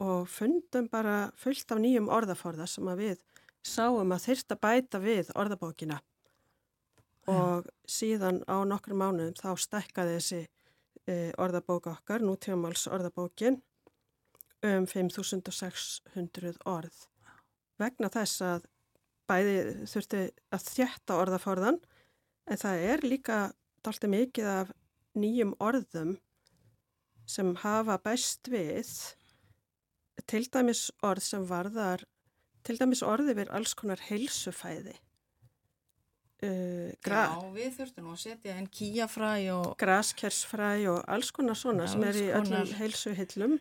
og fundum bara fullt af nýjum orðaforða sem að við sáum að þyrsta bæta við orðabókina. Og síðan á nokkru mánuðum þá stekkaði þessi e, orðabóka okkar, nútíðamáls orðabókin um 5600 orð. Vegna þess að bæði þurfti að þjætta orðaforðan En það er líka dalti mikið af nýjum orðum sem hafa best við til dæmis orð sem varðar, til dæmis orði við alls konar heilsufæði. Uh, Já, við þurftum að setja einn kíafræ og... Graskersfræ og alls konar svona Já, sem er í öllum heilsuhillum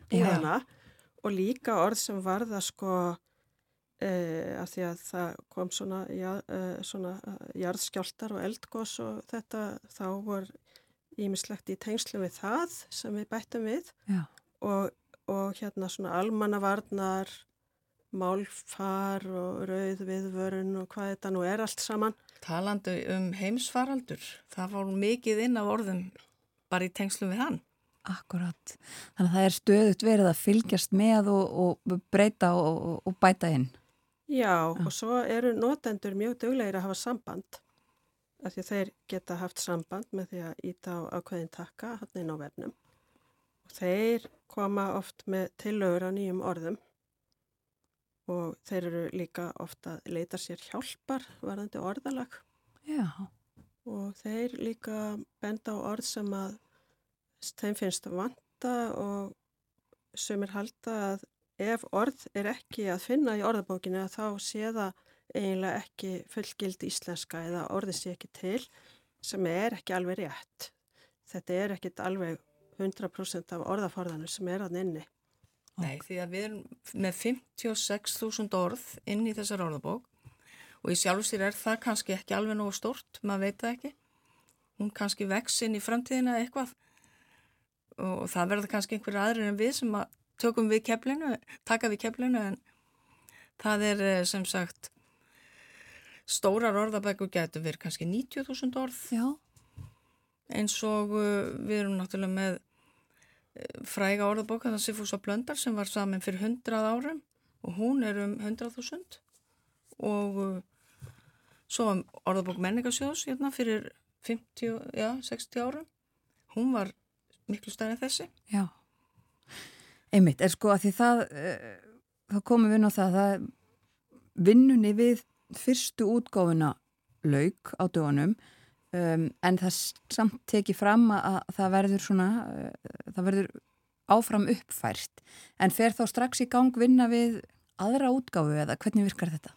og líka orð sem varða sko Eh, að því að það kom svona, ja, eh, svona eh, jarðskjáltar og eldgós og þetta þá voru ímislegt í tengslu við það sem við bættum við og, og hérna svona almannavarnar, málfar og rauð viðvörun og hvað þetta nú er allt saman. Talandu um heimsfaraldur, það fór mikið inn af orðum bara í tengslu við hann. Akkurat, þannig að það er stöðut verið að fylgjast með og, og breyta og, og bæta inn. Já, og svo eru notendur mjög duglegir að hafa samband af því að þeir geta haft samband með því að íta á ákveðin takka hann inn á vefnum. Og þeir koma oft með tillögur á nýjum orðum. Og þeir eru líka ofta að leita sér hjálpar varðandi orðalag. Já. og þeir líka benda á orð sem að þeim finnst vanta og sem er halda að ef orð er ekki að finna í orðabókinu þá sé það eiginlega ekki fullgild íslenska eða orði sé ekki til sem er ekki alveg rétt. Þetta er ekkit alveg 100% af orðaforðanum sem er að inni. Nei, því að við erum með 56.000 orð inn í þessar orðabók og í sjálfsýr er það kannski ekki alveg nógu stort, maður veit það ekki. Hún kannski vex inn í framtíðina eitthvað og það verður kannski einhverju aðrir en við sem að tökum við keflinu, taka við keflinu en það er eh, sem sagt stórar orðabækur getur verið kannski 90.000 orð. Já. eins og uh, við erum náttúrulega með uh, fræga orðabóka það Sifúsa Blöndar sem var saman fyrir 100 árum og hún er um 100.000 og svo var orðabók menningarsjóðs hérna fyrir 50, já, 60 árum. Hún var miklu stærn en þessi. Já, einmitt, er sko að því það uh, þá komum við inn á það að vinnunni við fyrstu útgáfuna lauk á dögunum um, en það samt teki fram að, að það verður svona uh, það verður áfram uppfært en fer þá strax í gang vinna við aðra útgáfu eða hvernig virkar þetta?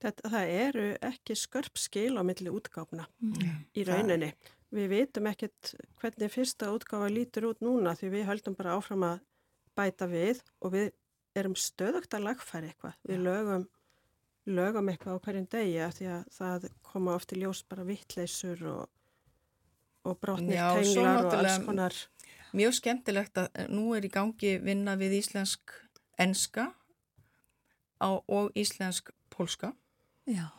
Þetta, það eru ekki skörp skil á milli útgáfna Mm. í rauninni. Við vitum ekkert hvernig fyrsta útgáfa lítur út núna því við höldum bara áfram að bæta við og við erum stöðugt að lagfæra eitthvað. Við lögum, lögum eitthvað á hverjum degi af því að það koma oft í ljós bara vittleysur og, og brotnir tenglar og alls konar. Mjög skemmtilegt að nú er í gangi vinna við íslensk enska á, og íslensk pólska Já.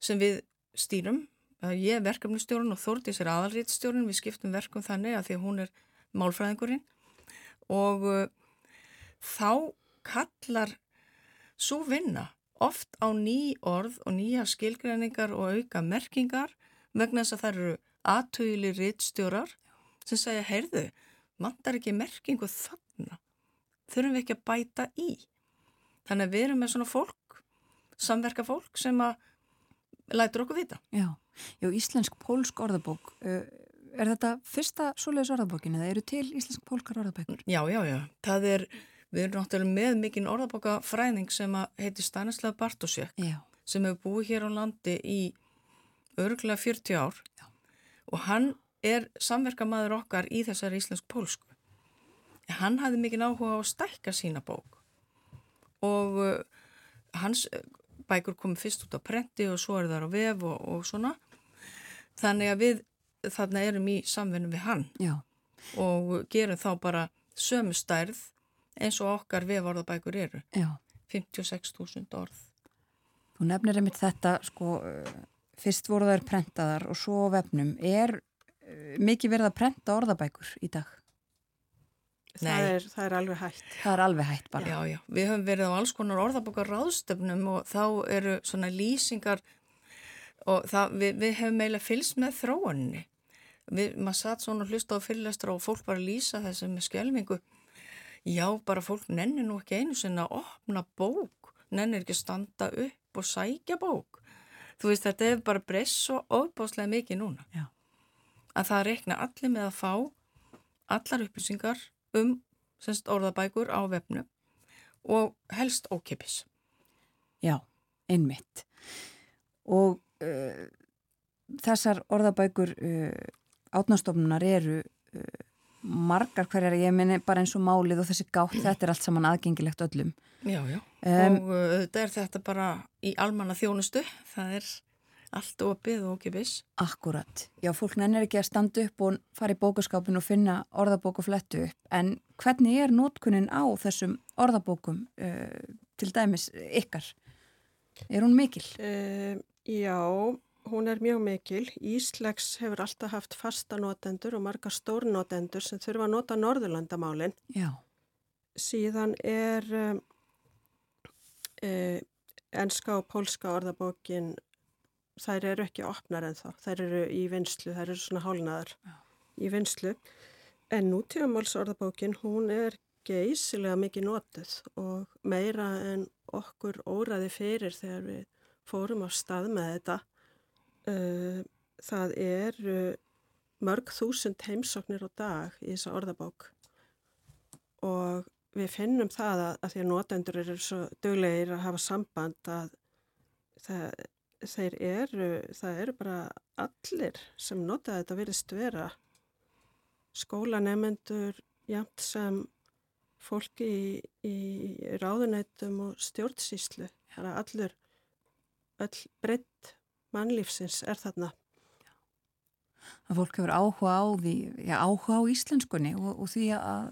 sem við stýrum. Eh, Ég er verkefnustjórun og Þórdís er aðalrítstjórun. Við skiptum verkum þannig að því að hún er málfræðingurinn og uh, þá kallar svo vinna oft á ný orð og nýja skilgreiningar og auka merkingar vegna þess að það eru aðtöðli rítstjórar sem segja, heyrðu, mandar ekki merkingu þarna, þurfum við ekki að bæta í. Þannig að við erum með svona fólk, samverka fólk sem að lætur okkur vita. Já, já íslensk-pólsk orðabók uh, er þetta fyrsta svoleiðis orðabókin eða eru til íslensk-pólskar orðabækur? Já, já, já, það er, við erum náttúrulega með mikinn orðabóka fræðing sem að heiti Stanislav Bartosek Já. sem hefur búið hér á landi í örgulega 40 ár já. og hann er samverkamaður okkar í þessari íslensk-pólsku. Hann hafði mikinn áhuga á að stækka sína bók og uh, hans uh, bækur komið fyrst út á prenti og svo er það á vef og, og svona. Þannig að við þarna erum í samvinnu við hann Já. og gerum þá bara sömu stærð eins og okkar veforðabækur eru. Já. 56.000 orð. Þú nefnir einmitt þetta, sko, uh, fyrst voru þær prentaðar og svo vefnum. Er uh, mikið verið að prenta orðabækur í dag? Það er, það er alveg hægt. Það er alveg hægt bara. Já, já. Við höfum verið á alls konar orðabókar ráðstöfnum og þá eru svona lýsingar og það, við, við hefum eiginlega fylgst með þróunni. Við, maður satt svona og hlusta á fyrirlestra og fólk bara lýsa þessu með skjelmingu. Já, bara fólk nennir nú ekki einu sinna að opna bók, nennir ekki að standa upp og sækja bók. Þú veist, þetta er bara breyst svo ofbáslega mikið núna. Já. Að það rekna allir með að fá allar upplýsingar um semst, orðabækur á vefnum og helst ókipis. Já, einmitt. Og uh, þessar orðabækur uh, átnastofnunar eru uh, margar hverjar, ég minni bara eins og málið og þessi gátt, þetta er allt saman aðgengilegt öllum. Já, já. Um, og uh, þetta er þetta bara í almanna þjónustu. Það er allt opið og ókipis. Akkurat. Já, fólk nennir ekki að standa upp og fara í bókaskápin og finna orðabók og flettu upp. En hvernig er nótkunnin á þessum orðabókum uh, til dæmis ykkar? Er hún mikil? Uh, já, hún er mjög mikil. Íslegs hefur alltaf haft fasta notendur og marga stórnotendur sem þurfa að nota norðurlandamálinn. Já. Síðan er um, uh, enska og pólska orðabókin, þær eru ekki opnar en þá. Þær eru í vinslu, þær eru svona hálnaðar Já. í vinslu. En nútíðamáls orðabókin, hún er geysilega mikið notið og meira en okkur óraði fyrir þegar við fórum á stað með þetta. Uh, það er uh, mörg þúsund heimsóknir á dag í þessa orðabók og við finnum það að, að því að notendur eru svo döglegir að hafa samband að það, þeir eru, það eru bara allir sem nota þetta virðist vera skólanemendur jæmt sem fólki í, í ráðunættum og stjórnsýslu. Það er allur, öll breytt mannlífsins er þarna. Að fólk hefur áhuga á því, já, áhuga á íslenskunni og, og því að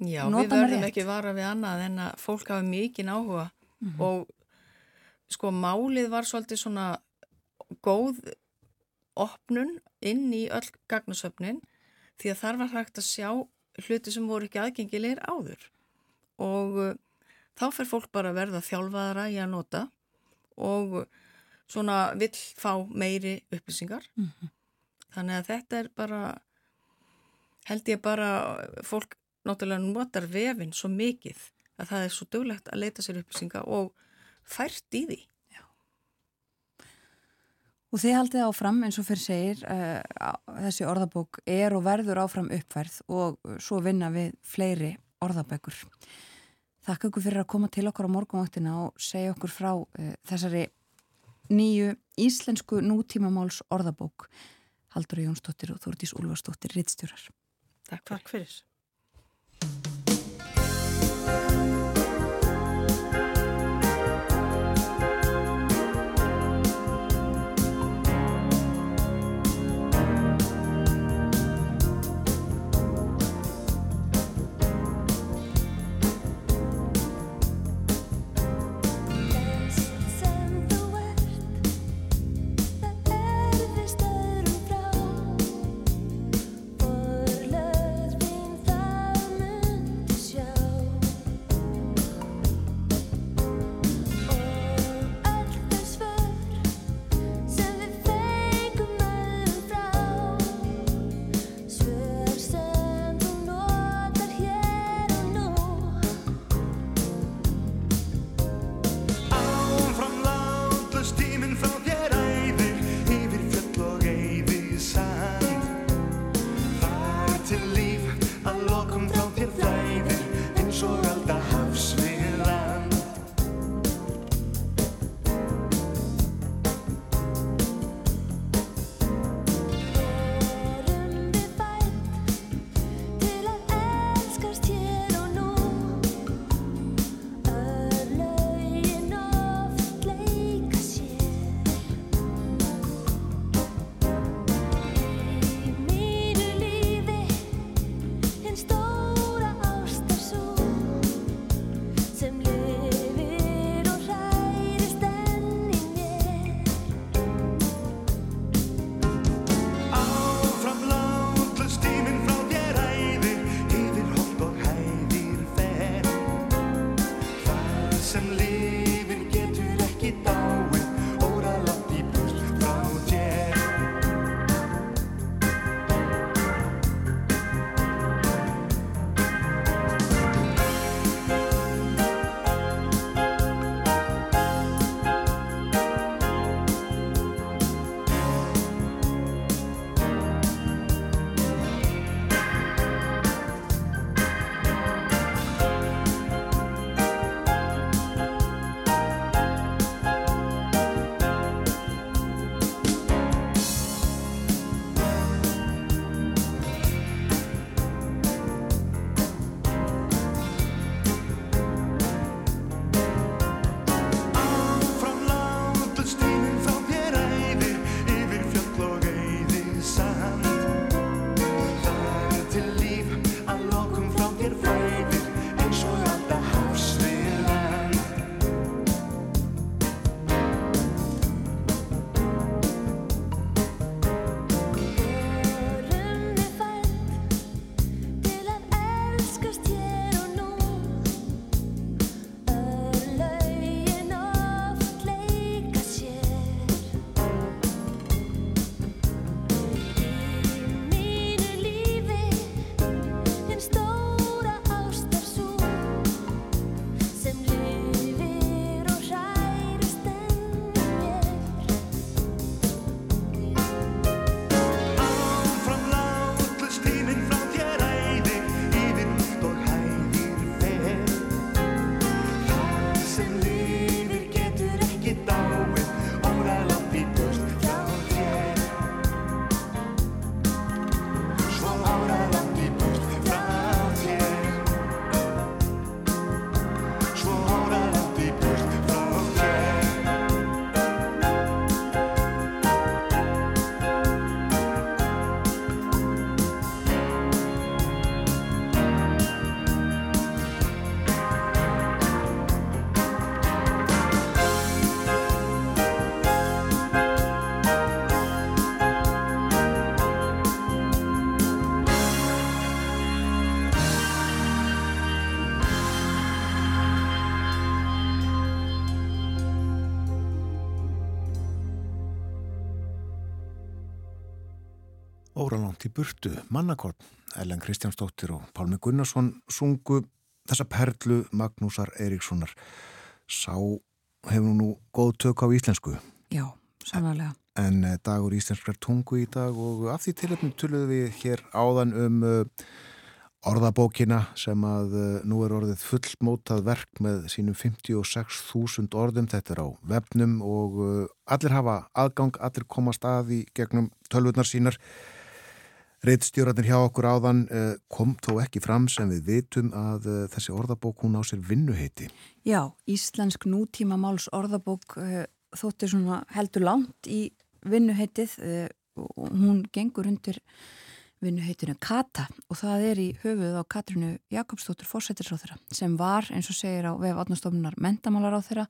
Já, nota við hana verðum rétt. ekki vara við annað en að fólk hafa mikinn áhuga Mhm. og sko málið var svolítið svona góð opnun inn í öll gagnasöfnin því að þar var hægt að sjá hluti sem voru ekki aðgengilegir áður og uh, þá fer fólk bara að verða þjálfaðara í að nota og uh, svona vill fá meiri upplýsingar Mhm. þannig að þetta er bara held ég bara fólk náttúrulega notar vefinn svo mikið að það er svo döglegt að leita sér upplýsinga og fært í því Og þið haldið áfram, eins og fyrir segir, uh, þessi orðabók er og verður áfram uppfærð og svo vinna við fleiri orðabækur. Þakka ykkur fyrir að koma til okkar á morgunvaktina og segja okkur frá uh, þessari nýju íslensku nútímamáls orðabók. Haldur Jónsdóttir og Þúrdís Úlfarsdóttir, rittstjórar. Takk fyrir. Takk fyrir. Í burtu, Mannakorn, Ellen Kristjánsdóttir og Pálmi Gunnarsson sungu þessa perlu Magnúsar Eiríkssonar. Sá hefur nú góð tök á íslensku. Já, sannlega. En eh, dagur íslenskrar tungu í dag og af því tilöfnum tulluðum við hér áðan um uh, orðabókina sem að uh, nú er orðið fullmótað verk með sínum 56.000 orðum. Þetta er á vefnum og allir hafa aðgang, allir komast að í gegnum tölvurnar sínar. Reitstjóratin hjá okkur áðan uh, kom þó ekki fram sem við vitum að uh, þessi orðabók hún á sér vinnuheiti. Já, Íslensk nútíma máls orðabók uh, þóttir svona heldur langt í vinnuheitið og hún gengur undir vinnuheitinu Kata og það er í höfuð á Katrinu Jakobsdóttur fórsættisráþurra sem var eins og segir á vef átnastofnunar mentamálaráþurra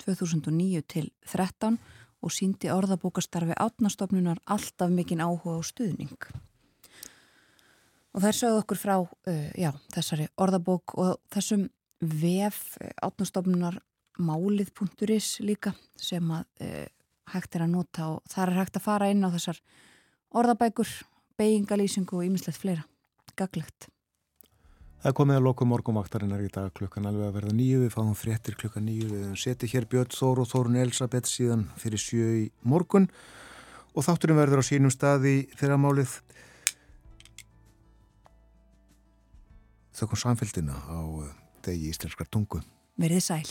2009 til 13 og síndi orðabókastarfi átnastofnunar alltaf mikinn áhuga og stuðning. Og þær sögðu okkur frá uh, já, þessari orðabók og þessum vef átnastofnunar málið.is líka sem að uh, hægt er að nota og þar er hægt að fara inn á þessar orðabækur, beigingalýsingu og ýmislegt fleira. Gaglegt. Það komið að loku morgumvaktarinnar í dag. Klukkan alveg að verða nýju, við fáum fréttir klukkan nýju, við setjum hér Björn Þór og Þórun Elisabeth síðan fyrir sjö í morgun. Og þátturinn verður á sínum stað í fyrramálið þau kom samfélgina á degi íslenskar tungu. Verðið sæl.